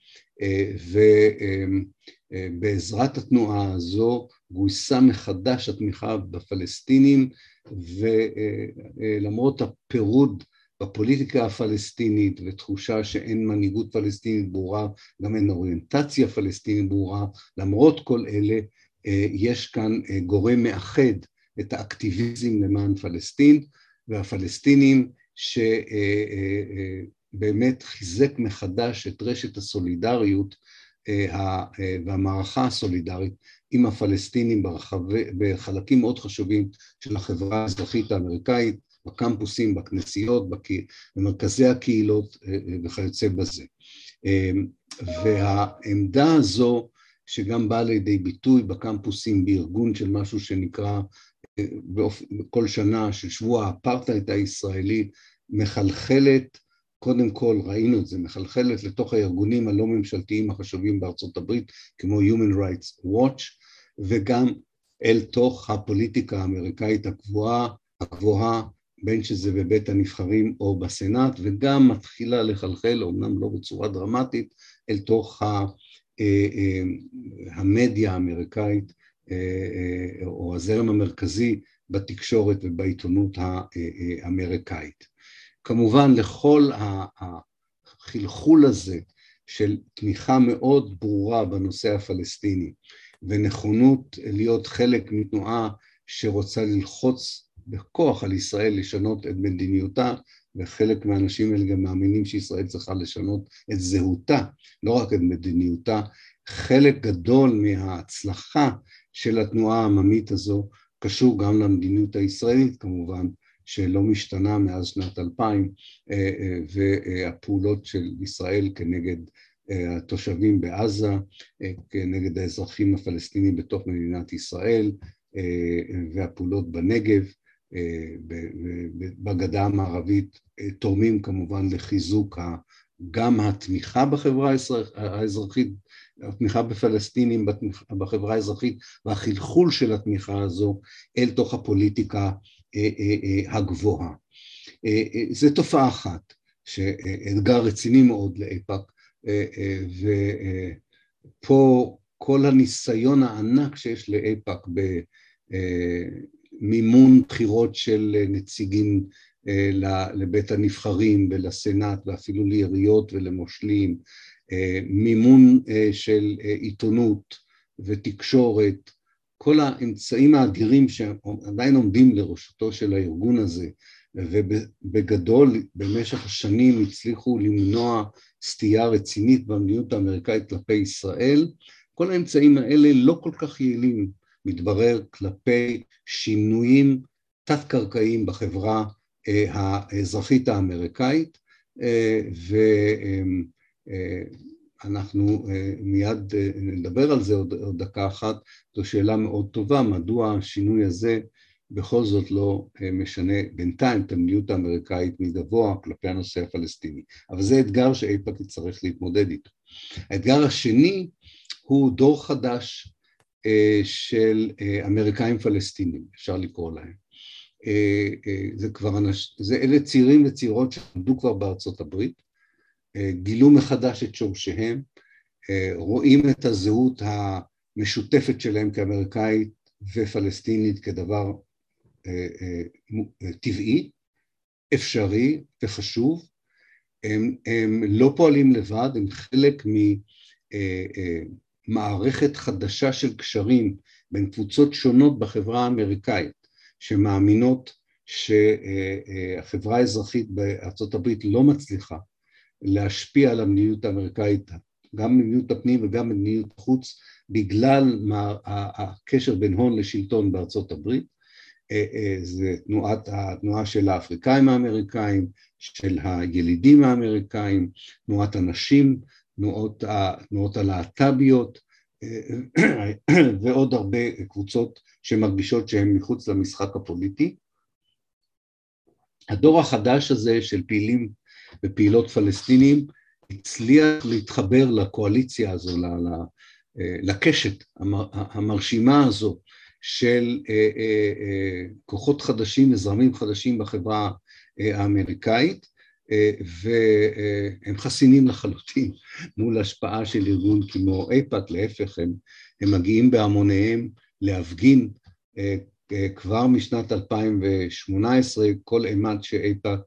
B: ובעזרת התנועה הזו גויסה מחדש התמיכה בפלסטינים, ולמרות הפירוד בפוליטיקה הפלסטינית ותחושה שאין מנהיגות פלסטינית ברורה, גם אין אוריינטציה פלסטינית ברורה, למרות כל אלה יש כאן גורם מאחד את האקטיביזם למען פלסטין והפלסטינים שבאמת חיזק מחדש את רשת הסולידריות והמערכה הסולידרית עם הפלסטינים ברחבי, בחלקים מאוד חשובים של החברה האזרחית האמריקאית, בקמפוסים, בכנסיות, במרכזי הקהילות וכיוצא בזה. והעמדה הזו שגם באה לידי ביטוי בקמפוסים בארגון של משהו שנקרא כל שנה של שבוע האפרטהייד הישראלי מחלחלת, קודם כל ראינו את זה, מחלחלת לתוך הארגונים הלא ממשלתיים החשובים בארצות הברית כמו Human Rights Watch וגם אל תוך הפוליטיקה האמריקאית הקבועה, הגבוהה, בין שזה בבית הנבחרים או בסנאט, וגם מתחילה לחלחל, אמנם לא בצורה דרמטית, אל תוך המדיה האמריקאית או הזרם המרכזי בתקשורת ובעיתונות האמריקאית. כמובן לכל החלחול הזה של תמיכה מאוד ברורה בנושא הפלסטיני ונכונות להיות חלק מתנועה שרוצה ללחוץ בכוח על ישראל לשנות את מדיניותה וחלק מהאנשים האלה גם מאמינים שישראל צריכה לשנות את זהותה, לא רק את מדיניותה. חלק גדול מההצלחה של התנועה העממית הזו קשור גם למדיניות הישראלית כמובן, שלא משתנה מאז שנת 2000, והפעולות של ישראל כנגד התושבים בעזה, כנגד האזרחים הפלסטינים בתוך מדינת ישראל, והפעולות בנגב, בגדה המערבית, תורמים כמובן לחיזוק גם התמיכה בחברה האזרחית, התמיכה בפלסטינים בחברה האזרחית והחלחול של התמיכה הזו אל תוך הפוליטיקה הגבוהה. זה תופעה אחת, שאתגר רציני מאוד לאיפא"ק, ופה כל הניסיון הענק שיש לאיפא"ק במימון בחירות של נציגים לבית הנבחרים ולסנאט ואפילו לעיריות ולמושלים, מימון של עיתונות ותקשורת, כל האמצעים האדירים שעדיין עומדים לרשותו של הארגון הזה ובגדול במשך השנים הצליחו למנוע סטייה רצינית במדיניות האמריקאית כלפי ישראל, כל האמצעים האלה לא כל כך יעילים, מתברר, כלפי שינויים תת-קרקעיים בחברה האזרחית האמריקאית, ואנחנו מיד נדבר על זה עוד, עוד דקה אחת, זו שאלה מאוד טובה, מדוע השינוי הזה בכל זאת לא משנה בינתיים את המדיניות האמריקאית מגבוה כלפי הנושא הפלסטיני. אבל זה אתגר שאיפא"ק יצטרך להתמודד איתו. האתגר השני הוא דור חדש של אמריקאים פלסטינים, אפשר לקרוא להם. זה כבר אנש... זה אלה צעירים וצעירות שעמדו כבר בארצות הברית, גילו מחדש את שורשיהם, רואים את הזהות המשותפת שלהם כאמריקאית ופלסטינית כדבר טבעי, אפשרי וחשוב, הם, הם לא פועלים לבד, הם חלק ממערכת חדשה של קשרים בין קבוצות שונות בחברה האמריקאית שמאמינות שהחברה האזרחית בארצות הברית לא מצליחה להשפיע על המדיניות האמריקאית, גם מדיניות הפנים וגם מדיניות החוץ, בגלל הקשר בין הון לשלטון בארצות הברית, זה תנועת, התנועה של האפריקאים האמריקאים, של הילידים האמריקאים, תנועת הנשים, תנועות, תנועות הלהט"ביות [clears throat] ועוד הרבה קבוצות שמרגישות שהן מחוץ למשחק הפוליטי. הדור החדש הזה של פעילים ופעילות פלסטינים הצליח להתחבר לקואליציה הזו, לקשת המרשימה הזו של כוחות חדשים וזרמים חדשים בחברה האמריקאית והם חסינים לחלוטין מול השפעה של ארגון כמו איפא"ק, להפך הם, הם מגיעים בהמוניהם להפגין כבר משנת 2018 כל אימת שאיפא"ק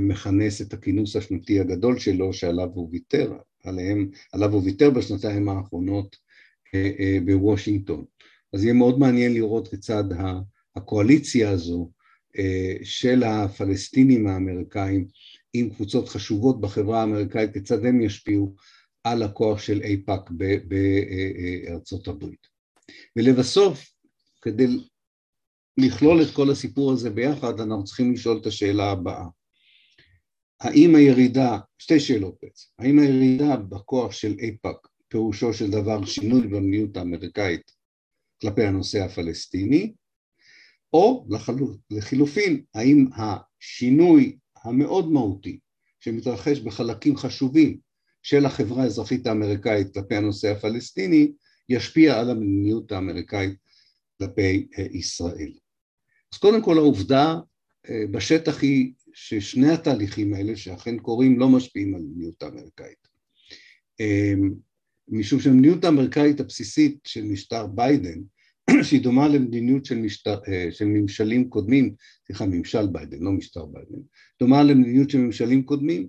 B: מכנס את הכינוס השנתי הגדול שלו שעליו הוא ויתר, עליהם, עליו הוא ויתר בשנתיים האחרונות בוושינגטון. אז יהיה מאוד מעניין לראות כיצד הקואליציה הזו של הפלסטינים האמריקאים עם קבוצות חשובות בחברה האמריקאית, כיצד הם ישפיעו על הכוח של איפא"ק בארצות הברית. ולבסוף, כדי לכלול את כל הסיפור הזה ביחד, אנחנו צריכים לשאול את השאלה הבאה. האם הירידה, שתי שאלות בעצם, האם הירידה בכוח של איפא"ק פירושו של דבר שינוי במדיניות האמריקאית כלפי הנושא הפלסטיני, או לחילופין, האם השינוי המאוד מהותי שמתרחש בחלקים חשובים של החברה האזרחית האמריקאית כלפי הנושא הפלסטיני, ישפיע על המדיניות האמריקאית כלפי ישראל. אז קודם כל העובדה בשטח היא ששני התהליכים האלה שאכן קורים לא משפיעים על המדיניות האמריקאית. משום שהמדיניות האמריקאית הבסיסית של משטר ביידן, שהיא דומה למדיניות של, משטר, של ממשלים קודמים, סליחה, ממשל ביידן, לא משטר ביידן, דומה למדיניות של ממשלים קודמים,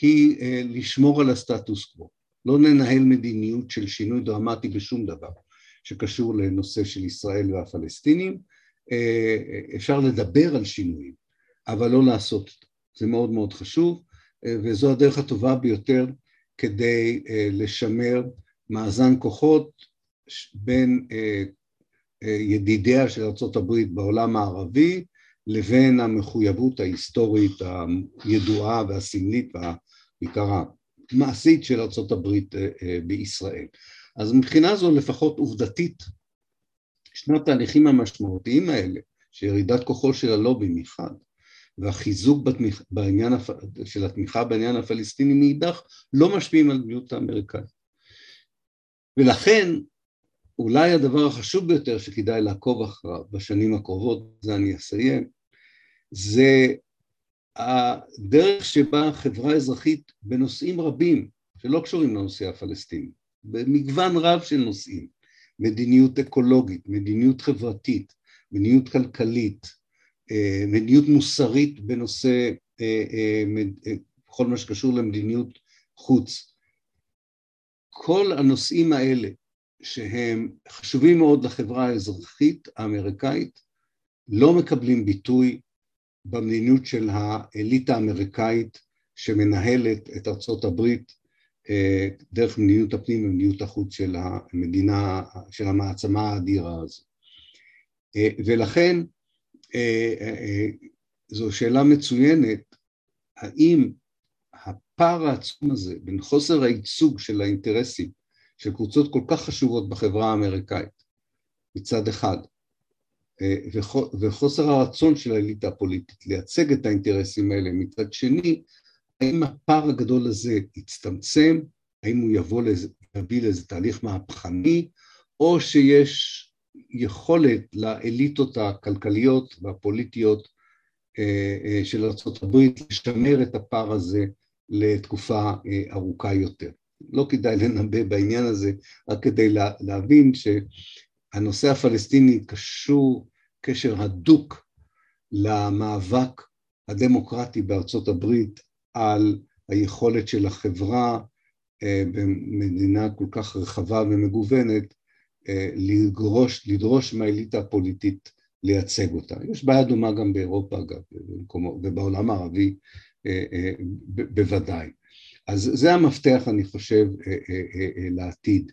B: היא לשמור על הסטטוס קוו. לא לנהל מדיניות של שינוי דרמטי בשום דבר שקשור לנושא של ישראל והפלסטינים. אפשר לדבר על שינויים, אבל לא לעשות. זה מאוד מאוד חשוב, וזו הדרך הטובה ביותר כדי לשמר מאזן כוחות בין ידידיה של ארה"ב בעולם הערבי לבין המחויבות ההיסטורית הידועה והסמלית ובעיקר המעשית של ארה"ב בישראל. אז מבחינה זו לפחות עובדתית שני התהליכים המשמעותיים האלה שירידת כוחו של הלובי מחד והחיזוק בתמיכ... בעניין הפ... של התמיכה בעניין הפלסטיני מאידך לא משפיעים על מדיניות האמריקאית. ולכן אולי הדבר החשוב ביותר שכדאי לעקוב אחריו בשנים הקרובות, זה אני אסיים, זה הדרך שבה החברה האזרחית בנושאים רבים שלא קשורים לנושא הפלסטיני, במגוון רב של נושאים, מדיניות אקולוגית, מדיניות חברתית, מדיניות כלכלית, אה, מדיניות מוסרית בנושא, אה, אה, בכל מה שקשור למדיניות חוץ. כל הנושאים האלה שהם חשובים מאוד לחברה האזרחית האמריקאית לא מקבלים ביטוי במדיניות של האליטה האמריקאית שמנהלת את ארצות הברית אה, דרך מדיניות הפנים ומדיניות החוץ של המדינה, של המעצמה האדירה הזו. אה, ולכן אה, זו שאלה מצוינת, האם הפער העצום הזה בין חוסר הייצוג של האינטרסים של קבוצות כל כך חשובות בחברה האמריקאית מצד אחד, וחוסר הרצון של האליטה הפוליטית לייצג את האינטרסים האלה מצד שני, האם הפער הגדול הזה יצטמצם, האם הוא יבוא לזה, יביא לאיזה תהליך מהפכני, או שיש יכולת לאליטות הכלכליות והפוליטיות אה, אה, של ארה"ב לשמר את הפער הזה לתקופה אה, ארוכה יותר. לא כדאי לנבא בעניין הזה, רק כדי להבין שהנושא הפלסטיני קשור קשר הדוק למאבק הדמוקרטי בארצות הברית על היכולת של החברה אה, במדינה כל כך רחבה ומגוונת אה, לדרוש, לדרוש מהאליטה הפוליטית לייצג אותה. יש בעיה דומה גם באירופה אגב, ובעולם הערבי אה, בוודאי. אז זה המפתח אני חושב לעתיד.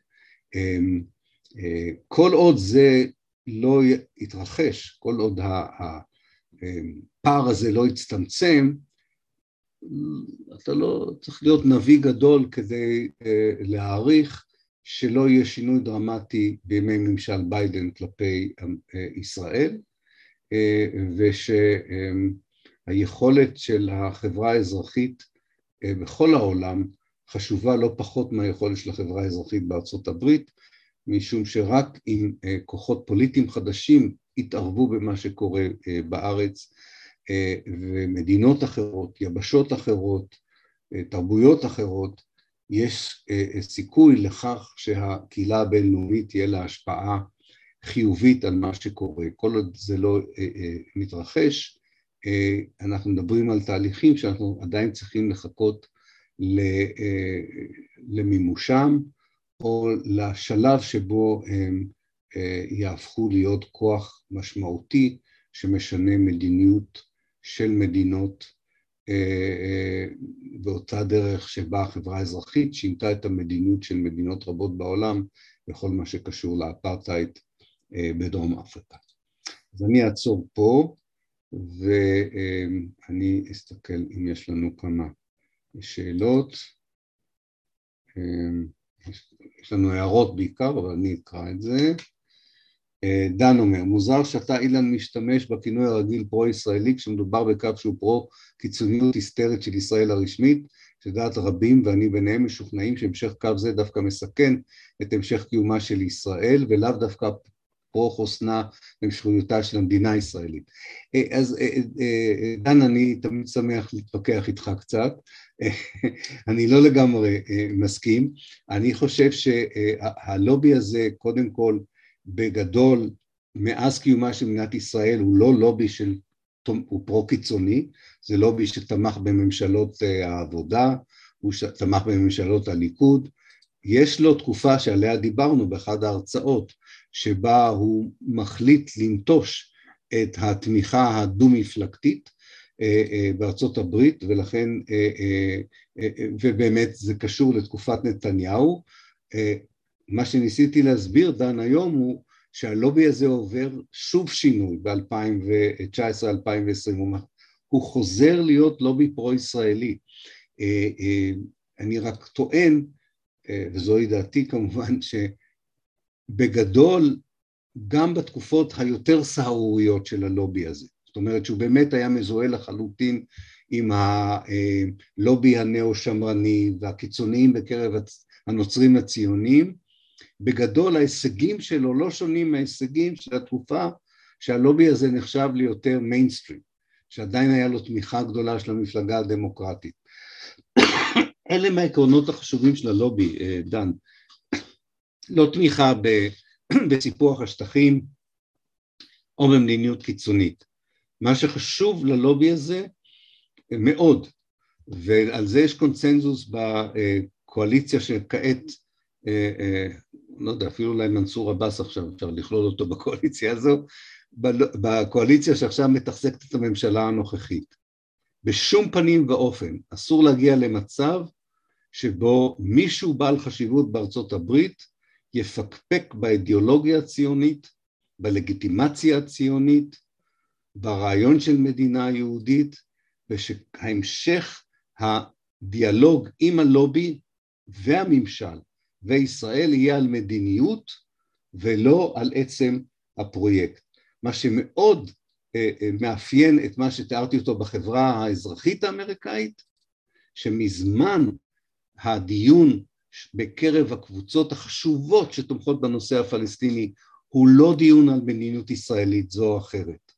B: כל עוד זה לא יתרחש, כל עוד הפער הזה לא יצטמצם, אתה לא צריך להיות נביא גדול כדי להעריך שלא יהיה שינוי דרמטי בימי ממשל ביידן כלפי ישראל ושהיכולת של החברה האזרחית בכל העולם חשובה לא פחות מהיכולת של החברה האזרחית בארצות הברית משום שרק אם uh, כוחות פוליטיים חדשים יתערבו במה שקורה uh, בארץ אה, ומדינות אחרות, יבשות אחרות, אה, תרבויות אחרות, יש אה, סיכוי לכך שהקהילה הבינלאומית תהיה לה השפעה חיובית על מה שקורה. כל עוד זה לא מתרחש, אנחנו מדברים על תהליכים שאנחנו עדיין צריכים לחכות למימושם או לשלב שבו הם יהפכו להיות כוח משמעותי שמשנה מדיניות של מדינות אה, אה, באותה דרך שבה החברה האזרחית שינתה את המדיניות של מדינות רבות בעולם בכל מה שקשור לאפרטהייד אה, בדרום אפריקה. אז אני אעצור פה ואני אסתכל אם יש לנו כמה שאלות. יש לנו הערות בעיקר, אבל אני אקרא את זה. דן אומר, מוזר שאתה אילן משתמש בכינוי הרגיל פרו-ישראלי כשמדובר בקו שהוא פרו-קיצוניות היסטרית של ישראל הרשמית, שדעת רבים ואני ביניהם משוכנעים שהמשך קו זה דווקא מסכן את המשך קיומה של ישראל ולאו דווקא פרו-חוסנה ומשכנותה של המדינה הישראלית. אז דן, אני תמיד שמח להתווכח איתך קצת, [laughs] אני לא לגמרי מסכים, אני חושב שהלובי הזה קודם כל בגדול מאז קיומה של מדינת ישראל הוא לא לובי של, הוא פרו-קיצוני, זה לובי שתמך בממשלות אה, העבודה, הוא תמך בממשלות הליכוד, יש לו תקופה שעליה דיברנו באחד ההרצאות, שבה הוא מחליט לנטוש את התמיכה הדו-מפלגתית אה, אה, בארצות הברית, ולכן, ובאמת זה קשור לתקופת נתניהו, מה שניסיתי להסביר, דן, היום הוא שהלובי הזה עובר שוב שינוי ב-2019-2020, הוא חוזר להיות לובי פרו-ישראלי. אה, אה, אני רק טוען, אה, וזוהי דעתי כמובן, שבגדול, גם בתקופות היותר סהרוריות של הלובי הזה, זאת אומרת שהוא באמת היה מזוהה לחלוטין עם הלובי הנאו-שמרני והקיצוניים בקרב הנוצרים הציונים, בגדול ההישגים שלו לא שונים מההישגים של התקופה שהלובי הזה נחשב ליותר מיינסטרים, שעדיין היה לו תמיכה גדולה של המפלגה הדמוקרטית. [coughs] אלה מהעקרונות החשובים של הלובי, אה, דן. לא תמיכה [clears throat] בסיפוח השטחים או במדיניות קיצונית. מה שחשוב ללובי הזה מאוד, ועל זה יש קונצנזוס בקואליציה שכעת, אה, אה, לא יודע, אפילו אולי מנסור עבאס עכשיו אפשר לכלול אותו בקואליציה הזו, בקואליציה שעכשיו מתחזקת את הממשלה הנוכחית. בשום פנים ואופן אסור להגיע למצב שבו מישהו בעל חשיבות בארצות הברית יפקפק באידיאולוגיה הציונית, בלגיטימציה הציונית, ברעיון של מדינה יהודית, ושהמשך הדיאלוג עם הלובי והממשל וישראל יהיה על מדיניות ולא על עצם הפרויקט. מה שמאוד אה, אה, מאפיין את מה שתיארתי אותו בחברה האזרחית האמריקאית, שמזמן הדיון בקרב הקבוצות החשובות שתומכות בנושא הפלסטיני הוא לא דיון על מדיניות ישראלית זו או אחרת,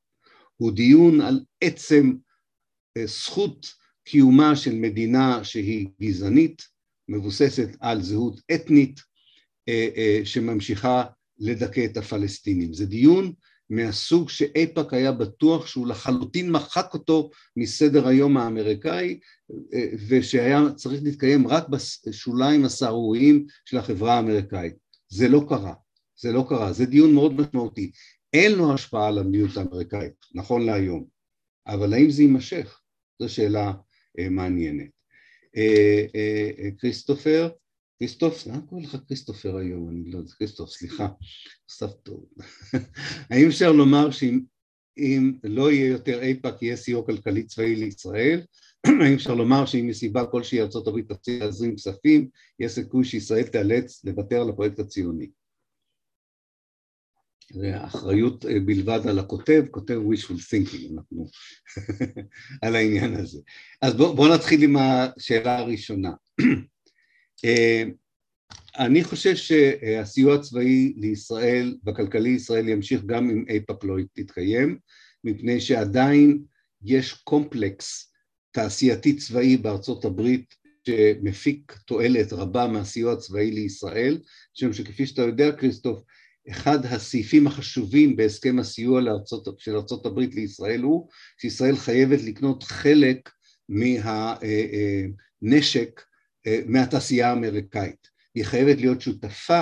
B: הוא דיון על עצם אה, זכות קיומה של מדינה שהיא גזענית, מבוססת על זהות אתנית שממשיכה לדכא את הפלסטינים. זה דיון מהסוג שאיפא"ק היה בטוח שהוא לחלוטין מחק אותו מסדר היום האמריקאי ושהיה צריך להתקיים רק בשוליים הסהרוריים של החברה האמריקאית. זה לא קרה, זה לא קרה, זה דיון מאוד משמעותי. אין לו השפעה על המדיניות האמריקאית, נכון להיום, אבל האם זה יימשך? זו שאלה אה, מעניינת. אה, אה, כריסטופר, כריסטוף, למה קוראים לך כריסטופר היום? אני לא יודע, כריסטוף, סליחה, אסף טוב. [laughs] האם אפשר לומר שאם לא יהיה יותר איפא"ק יהיה סיוע כלכלי צבאי לישראל? [clears throat] האם אפשר לומר שאם מסיבה כלשהי ארה"ב תציע להזרים כספים, יש סיכוי שישראל תיאלץ לוותר על הפרויקט הציוני? זה אחריות אה, בלבד על הכותב, כותב wishful thinking, אנחנו [laughs] על העניין הזה. אז בואו בוא נתחיל עם השאלה הראשונה. [clears throat] אה, אני חושב שהסיוע הצבאי לישראל, בכלכלי ישראל, ימשיך גם אם איפא"ק לא תתקיים, מפני שעדיין יש קומפלקס תעשייתי צבאי בארצות הברית שמפיק תועלת רבה מהסיוע הצבאי לישראל, משום שכפי שאתה יודע, כריסטוף, אחד הסעיפים החשובים בהסכם הסיוע לארצות, של ארצות הברית לישראל הוא שישראל חייבת לקנות חלק מהנשק אה, מהתעשייה האמריקאית. היא חייבת להיות שותפה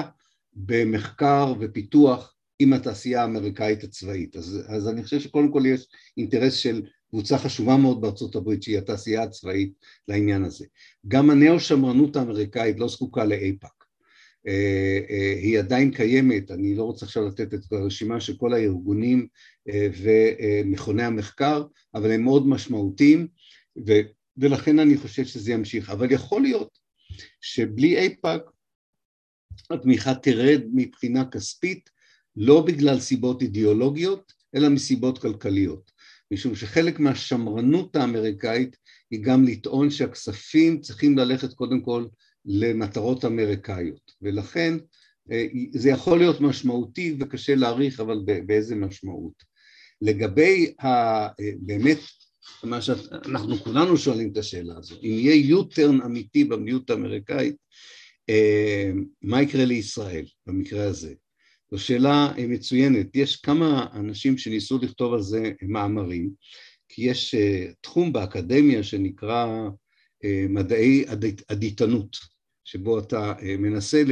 B: במחקר ופיתוח עם התעשייה האמריקאית הצבאית. אז, אז אני חושב שקודם כל יש אינטרס של קבוצה חשובה מאוד בארצות הברית שהיא התעשייה הצבאית לעניין הזה. גם הנאו-שמרנות האמריקאית לא זקוקה לאיפא"ק. אה, אה, היא עדיין קיימת, אני לא רוצה עכשיו לתת את הרשימה של כל הארגונים ומכוני המחקר, אבל הם מאוד משמעותיים, ולכן אני חושב שזה ימשיך. אבל יכול להיות שבלי איפא"ק התמיכה תרד מבחינה כספית, לא בגלל סיבות אידיאולוגיות, אלא מסיבות כלכליות. משום שחלק מהשמרנות האמריקאית היא גם לטעון שהכספים צריכים ללכת קודם כל למטרות אמריקאיות, ולכן אה, זה יכול להיות משמעותי וקשה להעריך, אבל באיזה משמעות. לגבי ה, אה, באמת מה שאנחנו כולנו שואלים את השאלה הזו, אם יהיה U-turn אמיתי במדיניות האמריקאית, אה, מה יקרה לישראל במקרה הזה? זו שאלה מצוינת, יש כמה אנשים שניסו לכתוב על זה מאמרים, כי יש אה, תחום באקדמיה שנקרא אה, מדעי עדיתנות, שבו אתה מנסה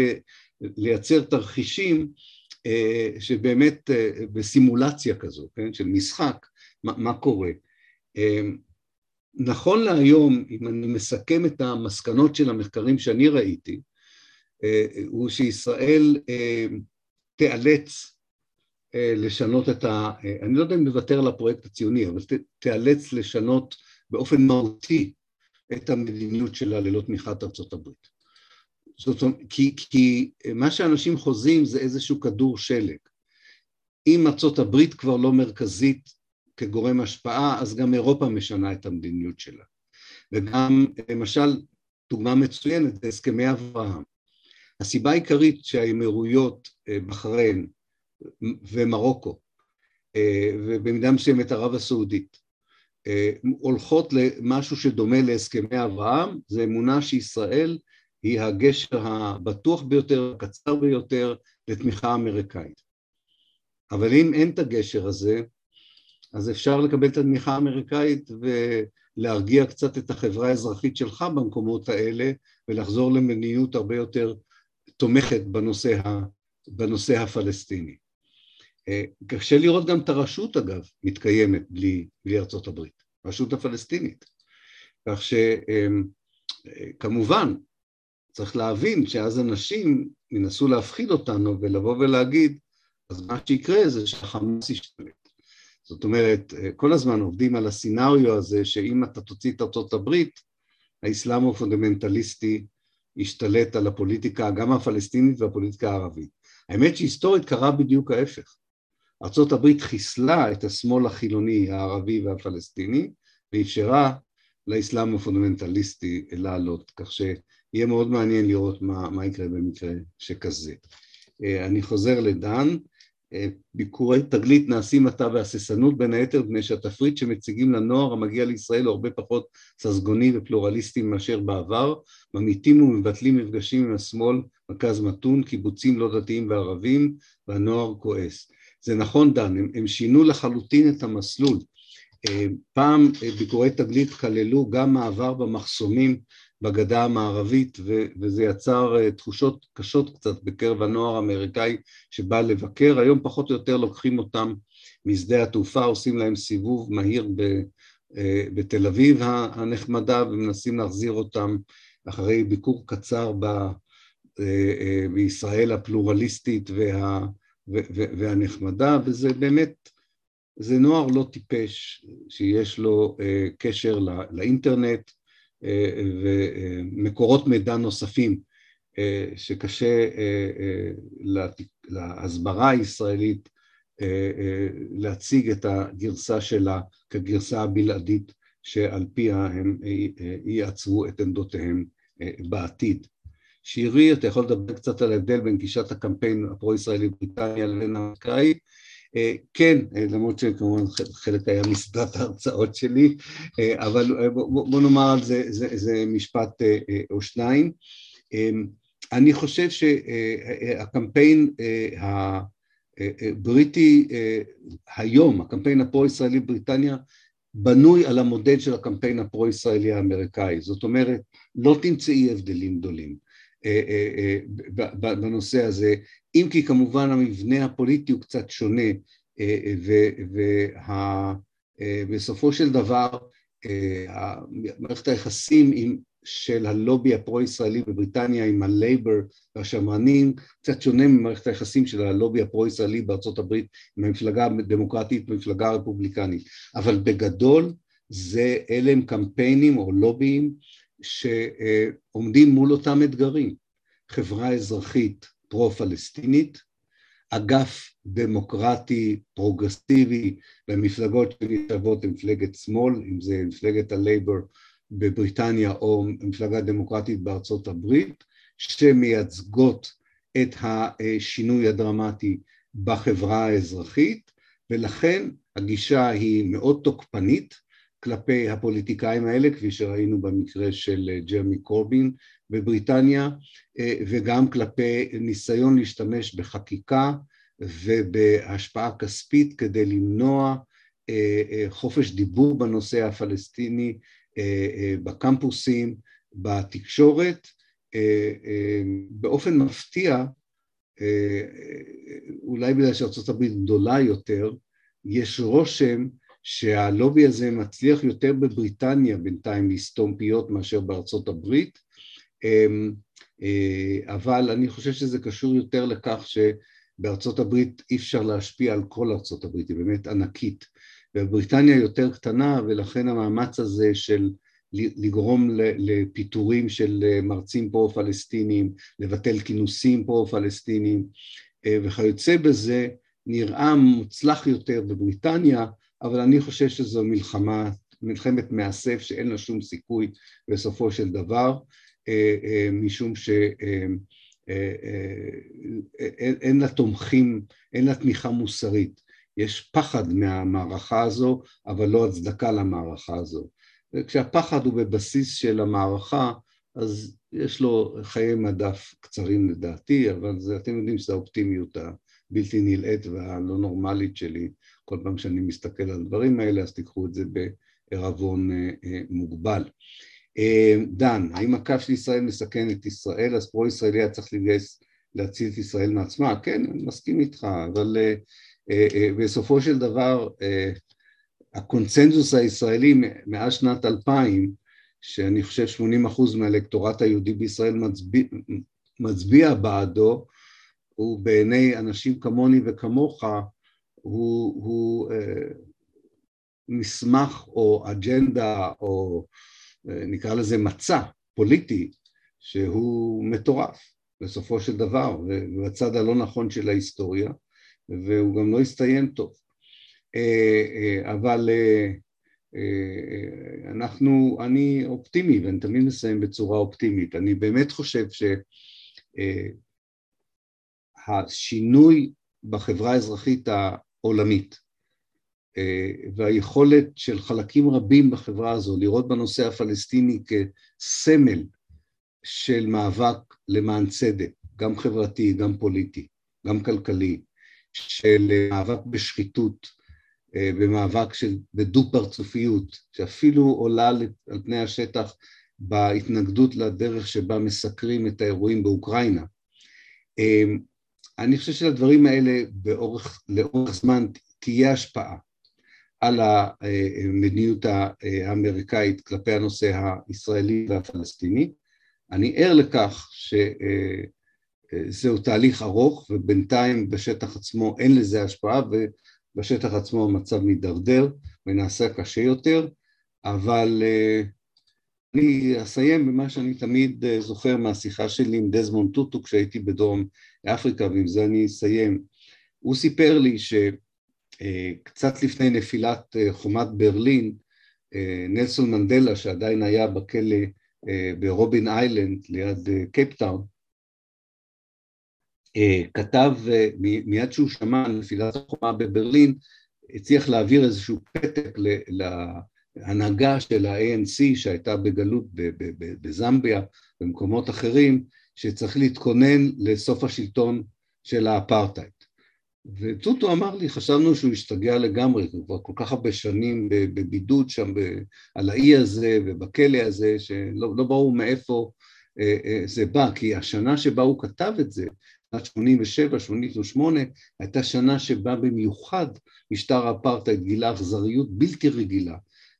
B: לייצר תרחישים שבאמת בסימולציה כזו, כן, של משחק, מה, מה קורה. אמ, נכון להיום, אם אני מסכם את המסקנות של המחקרים שאני ראיתי, אה, הוא שישראל אה, תיאלץ אה, לשנות את ה... אני לא יודע אם נוותר על הפרויקט הציוני, אבל תיאלץ לשנות באופן מהותי את המדיניות שלה ללא תמיכת ארצות הברית. זאת אומרת, כי, כי מה שאנשים חוזים זה איזשהו כדור שלג. אם ארצות הברית כבר לא מרכזית כגורם השפעה, אז גם אירופה משנה את המדיניות שלה. וגם, למשל, דוגמה מצוינת זה הסכמי אברהם. הסיבה העיקרית שהאמירויות, אה, בחריין ומרוקו, אה, ובמידה מסוימת ערב הסעודית, הולכות למשהו שדומה להסכמי אברהם, זה אמונה שישראל היא הגשר הבטוח ביותר, הקצר ביותר, לתמיכה אמריקאית. אבל אם אין את הגשר הזה, אז אפשר לקבל את התמיכה האמריקאית ולהרגיע קצת את החברה האזרחית שלך במקומות האלה ולחזור למדיניות הרבה יותר תומכת בנושא, ה, בנושא הפלסטיני. אה, קשה לראות גם את הרשות אגב מתקיימת בלי, בלי ארצות הברית, הרשות הפלסטינית. כך שכמובן אה, צריך להבין שאז אנשים ינסו להפחיד אותנו ולבוא ולהגיד אז מה שיקרה זה שהחמאס ישתלט. זאת אומרת, כל הזמן עובדים על הסינריו הזה שאם אתה תוציא את ארצות הברית, האסלאם הפונדמנטליסטי ישתלט על הפוליטיקה, גם הפלסטינית והפוליטיקה הערבית. האמת שהיסטורית קרה בדיוק ההפך. ארצות הברית חיסלה את השמאל החילוני הערבי והפלסטיני ואפשרה לאסלאם הפונדמנטליסטי לעלות, כך שיהיה מאוד מעניין לראות מה, מה יקרה במקרה שכזה. אני חוזר לדן, ביקורי תגלית נעשים עתה בהססנות בין היתר מפני שהתפריט שמציגים לנוער המגיע לישראל הוא הרבה פחות ססגוני ופלורליסטי מאשר בעבר, ממיתים ומבטלים מפגשים עם השמאל, מרכז מתון, קיבוצים לא דתיים וערבים, והנוער כועס. זה נכון דן, הם, הם שינו לחלוטין את המסלול. פעם ביקורי תגלית כללו גם מעבר במחסומים בגדה המערבית וזה יצר אה, תחושות קשות קצת בקרב הנוער האמריקאי שבא לבקר, היום פחות או יותר לוקחים אותם משדה התעופה, עושים להם סיבוב מהיר אה, בתל אביב הנחמדה ומנסים להחזיר אותם אחרי ביקור קצר ב, אה, בישראל הפלורליסטית וה, והנחמדה וזה באמת, זה נוער לא טיפש שיש לו קשר לאינטרנט ומקורות מידע נוספים אה, שקשה אה, אה, להסברה הישראלית להציג את הגרסה שלה כגרסה הבלעדית שעל פיה הם יעצבו את עמדותיהם בעתיד. שירי, אתה יכול לדבר קצת על ההבדל בין גישת הקמפיין הפרו-ישראלי בבריטניה לבין האמריקאי אה, כן, אה, למרות שכמובן חלק היה מסדרת ההרצאות שלי, אה, אבל בוא נאמר על זה, זה, זה משפט או שניים. אני חושב שהקמפיין הבריטי היום, הקמפיין הפרו-ישראלי בבריטניה, בנוי על המודל של הקמפיין הפרו-ישראלי האמריקאי, זאת אומרת, לא תמצאי הבדלים גדולים. אה, אה, אה, בנושא הזה, אם כי כמובן המבנה הפוליטי הוא קצת שונה ובסופו של דבר מערכת היחסים עם, של הלובי הפרו-ישראלי בבריטניה עם הלייבר והשמרנים קצת שונה ממערכת היחסים של הלובי הפרו-ישראלי בארצות הברית עם המפלגה הדמוקרטית והמפלגה הרפובליקנית. אבל בגדול זה אלה הם קמפיינים או לוביים שעומדים מול אותם אתגרים, חברה אזרחית פרו-פלסטינית, אגף דמוקרטי פרוגרסיבי במפלגות שנחשבות למפלגת שמאל, אם זה מפלגת הלייבר בבריטניה או מפלגה דמוקרטית בארצות הברית, שמייצגות את השינוי הדרמטי בחברה האזרחית, ולכן הגישה היא מאוד תוקפנית, כלפי הפוליטיקאים האלה, כפי שראינו במקרה של אה, ג'רמי קורבין בבריטניה, אה, וגם כלפי ניסיון להשתמש בחקיקה ובהשפעה כספית כדי למנוע אה, חופש דיבור בנושא הפלסטיני בקמפוסים, בתקשורת. באופן מפתיע, אולי בגלל שארה"ב גדולה יותר, יש רושם שהלובי הזה מצליח יותר בבריטניה בינתיים לסתום פיות מאשר בארצות הברית, אמ, אה, אבל אני חושב שזה קשור יותר לכך שבארצות הברית אי אפשר להשפיע על כל ארצות הברית, היא באמת ענקית, ובריטניה יותר קטנה ולכן המאמץ הזה של לגרום לפיטורים של אה, מרצים פרו-פלסטינים, לבטל כינוסים פרו-פלסטינים אה, וכיוצא בזה נראה מוצלח יותר בבריטניה אבל אני חושב שזו מלחמה, מלחמת מאסף שאין לה שום סיכוי בסופו של דבר, אה, אה, משום שאין אה, לה תומכים, אין לה תמיכה מוסרית. יש פחד מהמערכה הזו, אבל לא הצדקה למערכה הזו. וכשהפחד הוא בבסיס של המערכה, אז יש לו חיי מדף קצרים לדעתי, אבל זה, אתם יודעים שזו האופטימיות הבלתי נלאית והלא נורמלית שלי. כל פעם שאני מסתכל על הדברים האלה, אז תיקחו את זה בערבון אה, אה, מוגבל. אה, דן, האם הקו של ישראל מסכן את ישראל? אז פרו-ישראלי היה צריך להתגייס להציל את ישראל מעצמה? כן, אני מסכים איתך, אבל בסופו של דבר הקונצנזוס הישראלי מאז שנת 2000, שאני חושב 80 אחוז מהאלקטורט היהודי בישראל מצביע, מצביע בעדו, הוא בעיני אנשים כמוני וכמוך, הוא, הוא אה, מסמך או אג'נדה או אה, נקרא לזה מצע פוליטי שהוא מטורף בסופו של דבר, ובצד הלא נכון של ההיסטוריה, והוא גם לא הסתיים טוב. אה, אבל אנחנו, אני אופטימי ואני תמיד מסיים בצורה אופטימית. אני באמת חושב שהשינוי בחברה האזרחית העולמית והיכולת של חלקים רבים בחברה הזו לראות בנושא הפלסטיני כסמל של מאבק למען צדק, גם חברתי, גם פוליטי, גם כלכלי, של מאבק בשחיתות, אה, במאבק של, בדו פרצופיות, שאפילו עולה על פני השטח בהתנגדות לדרך שבה מסקרים את האירועים באוקראינה. אה, אני חושב שלדברים האלה באורך, לאורך זמן תהיה השפעה על המדיניות האמריקאית כלפי הנושא הישראלי והפלסטיני. אני ער לכך שזהו תהליך ארוך ובינתיים בשטח עצמו אין לזה השפעה בשטח עצמו המצב מידרדר ונעשה קשה יותר, אבל uh, אני אסיים במה שאני תמיד uh, זוכר מהשיחה שלי עם דזמונד טוטו כשהייתי בדרום אפריקה, ועם זה אני אסיים. הוא סיפר לי שקצת uh, לפני נפילת uh, חומת ברלין, נלסון מנדלה, שעדיין היה בכלא ברובין איילנד ליד קייפטאון, אה, כתב אה, מיד שהוא שמע על נפילת החומה בברלין, הצליח להעביר איזשהו פתק להנהגה של ה-ANC שהייתה בגלות בזמביה, במקומות אחרים, שצריך להתכונן לסוף השלטון של האפרטהייד. וטוטו אמר לי, חשבנו שהוא השתגע לגמרי, הוא כבר כל כך הרבה שנים בבידוד שם, על האי הזה ובכלא הזה, שלא לא ברור מאיפה אה, זה בא, כי השנה שבה הוא כתב את זה, שנת 87, 88, הייתה שנה שבה במיוחד משטר האפרטהייד גילה אכזריות בלתי רגילה אה,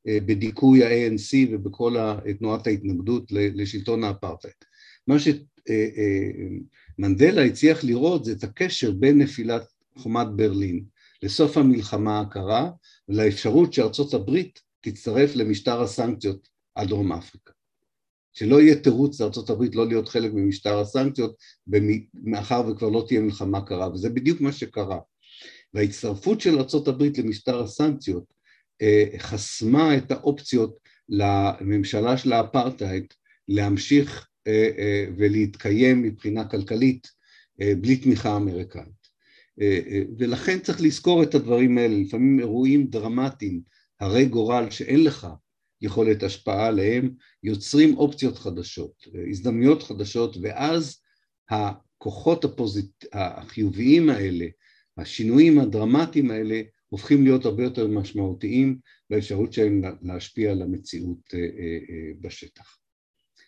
B: בדיכוי ה-ANC ובכל תנועת ההתנגדות לשלטון האפרטהייד. מה שמנדלה הצליח לראות זה את הקשר בין נפילת חומת ברלין לסוף המלחמה הקרה ולאפשרות שארצות הברית תצטרף למשטר הסנקציות על דרום אפריקה. שלא יהיה תירוץ לארה"ב לא להיות חלק ממשטר הסנקציות מאחר וכבר לא תהיה מלחמה קרה וזה בדיוק מה שקרה וההצטרפות של ארה"ב למשטר הסנקציות אה, חסמה את האופציות לממשלה של האפרטהייד להמשיך אה, אה, ולהתקיים מבחינה כלכלית בלי תמיכה אמריקאית. ולכן צריך לזכור את הדברים האלה. לפעמים אירועים דרמטיים הרי גורל שאין לך יכולת השפעה עליהם, יוצרים אופציות חדשות, הזדמנויות חדשות, ואז הכוחות הפוזיט... החיוביים האלה, השינויים הדרמטיים האלה, הופכים להיות הרבה יותר משמעותיים באפשרות שלהם להשפיע על המציאות אה, אה, אה, בשטח.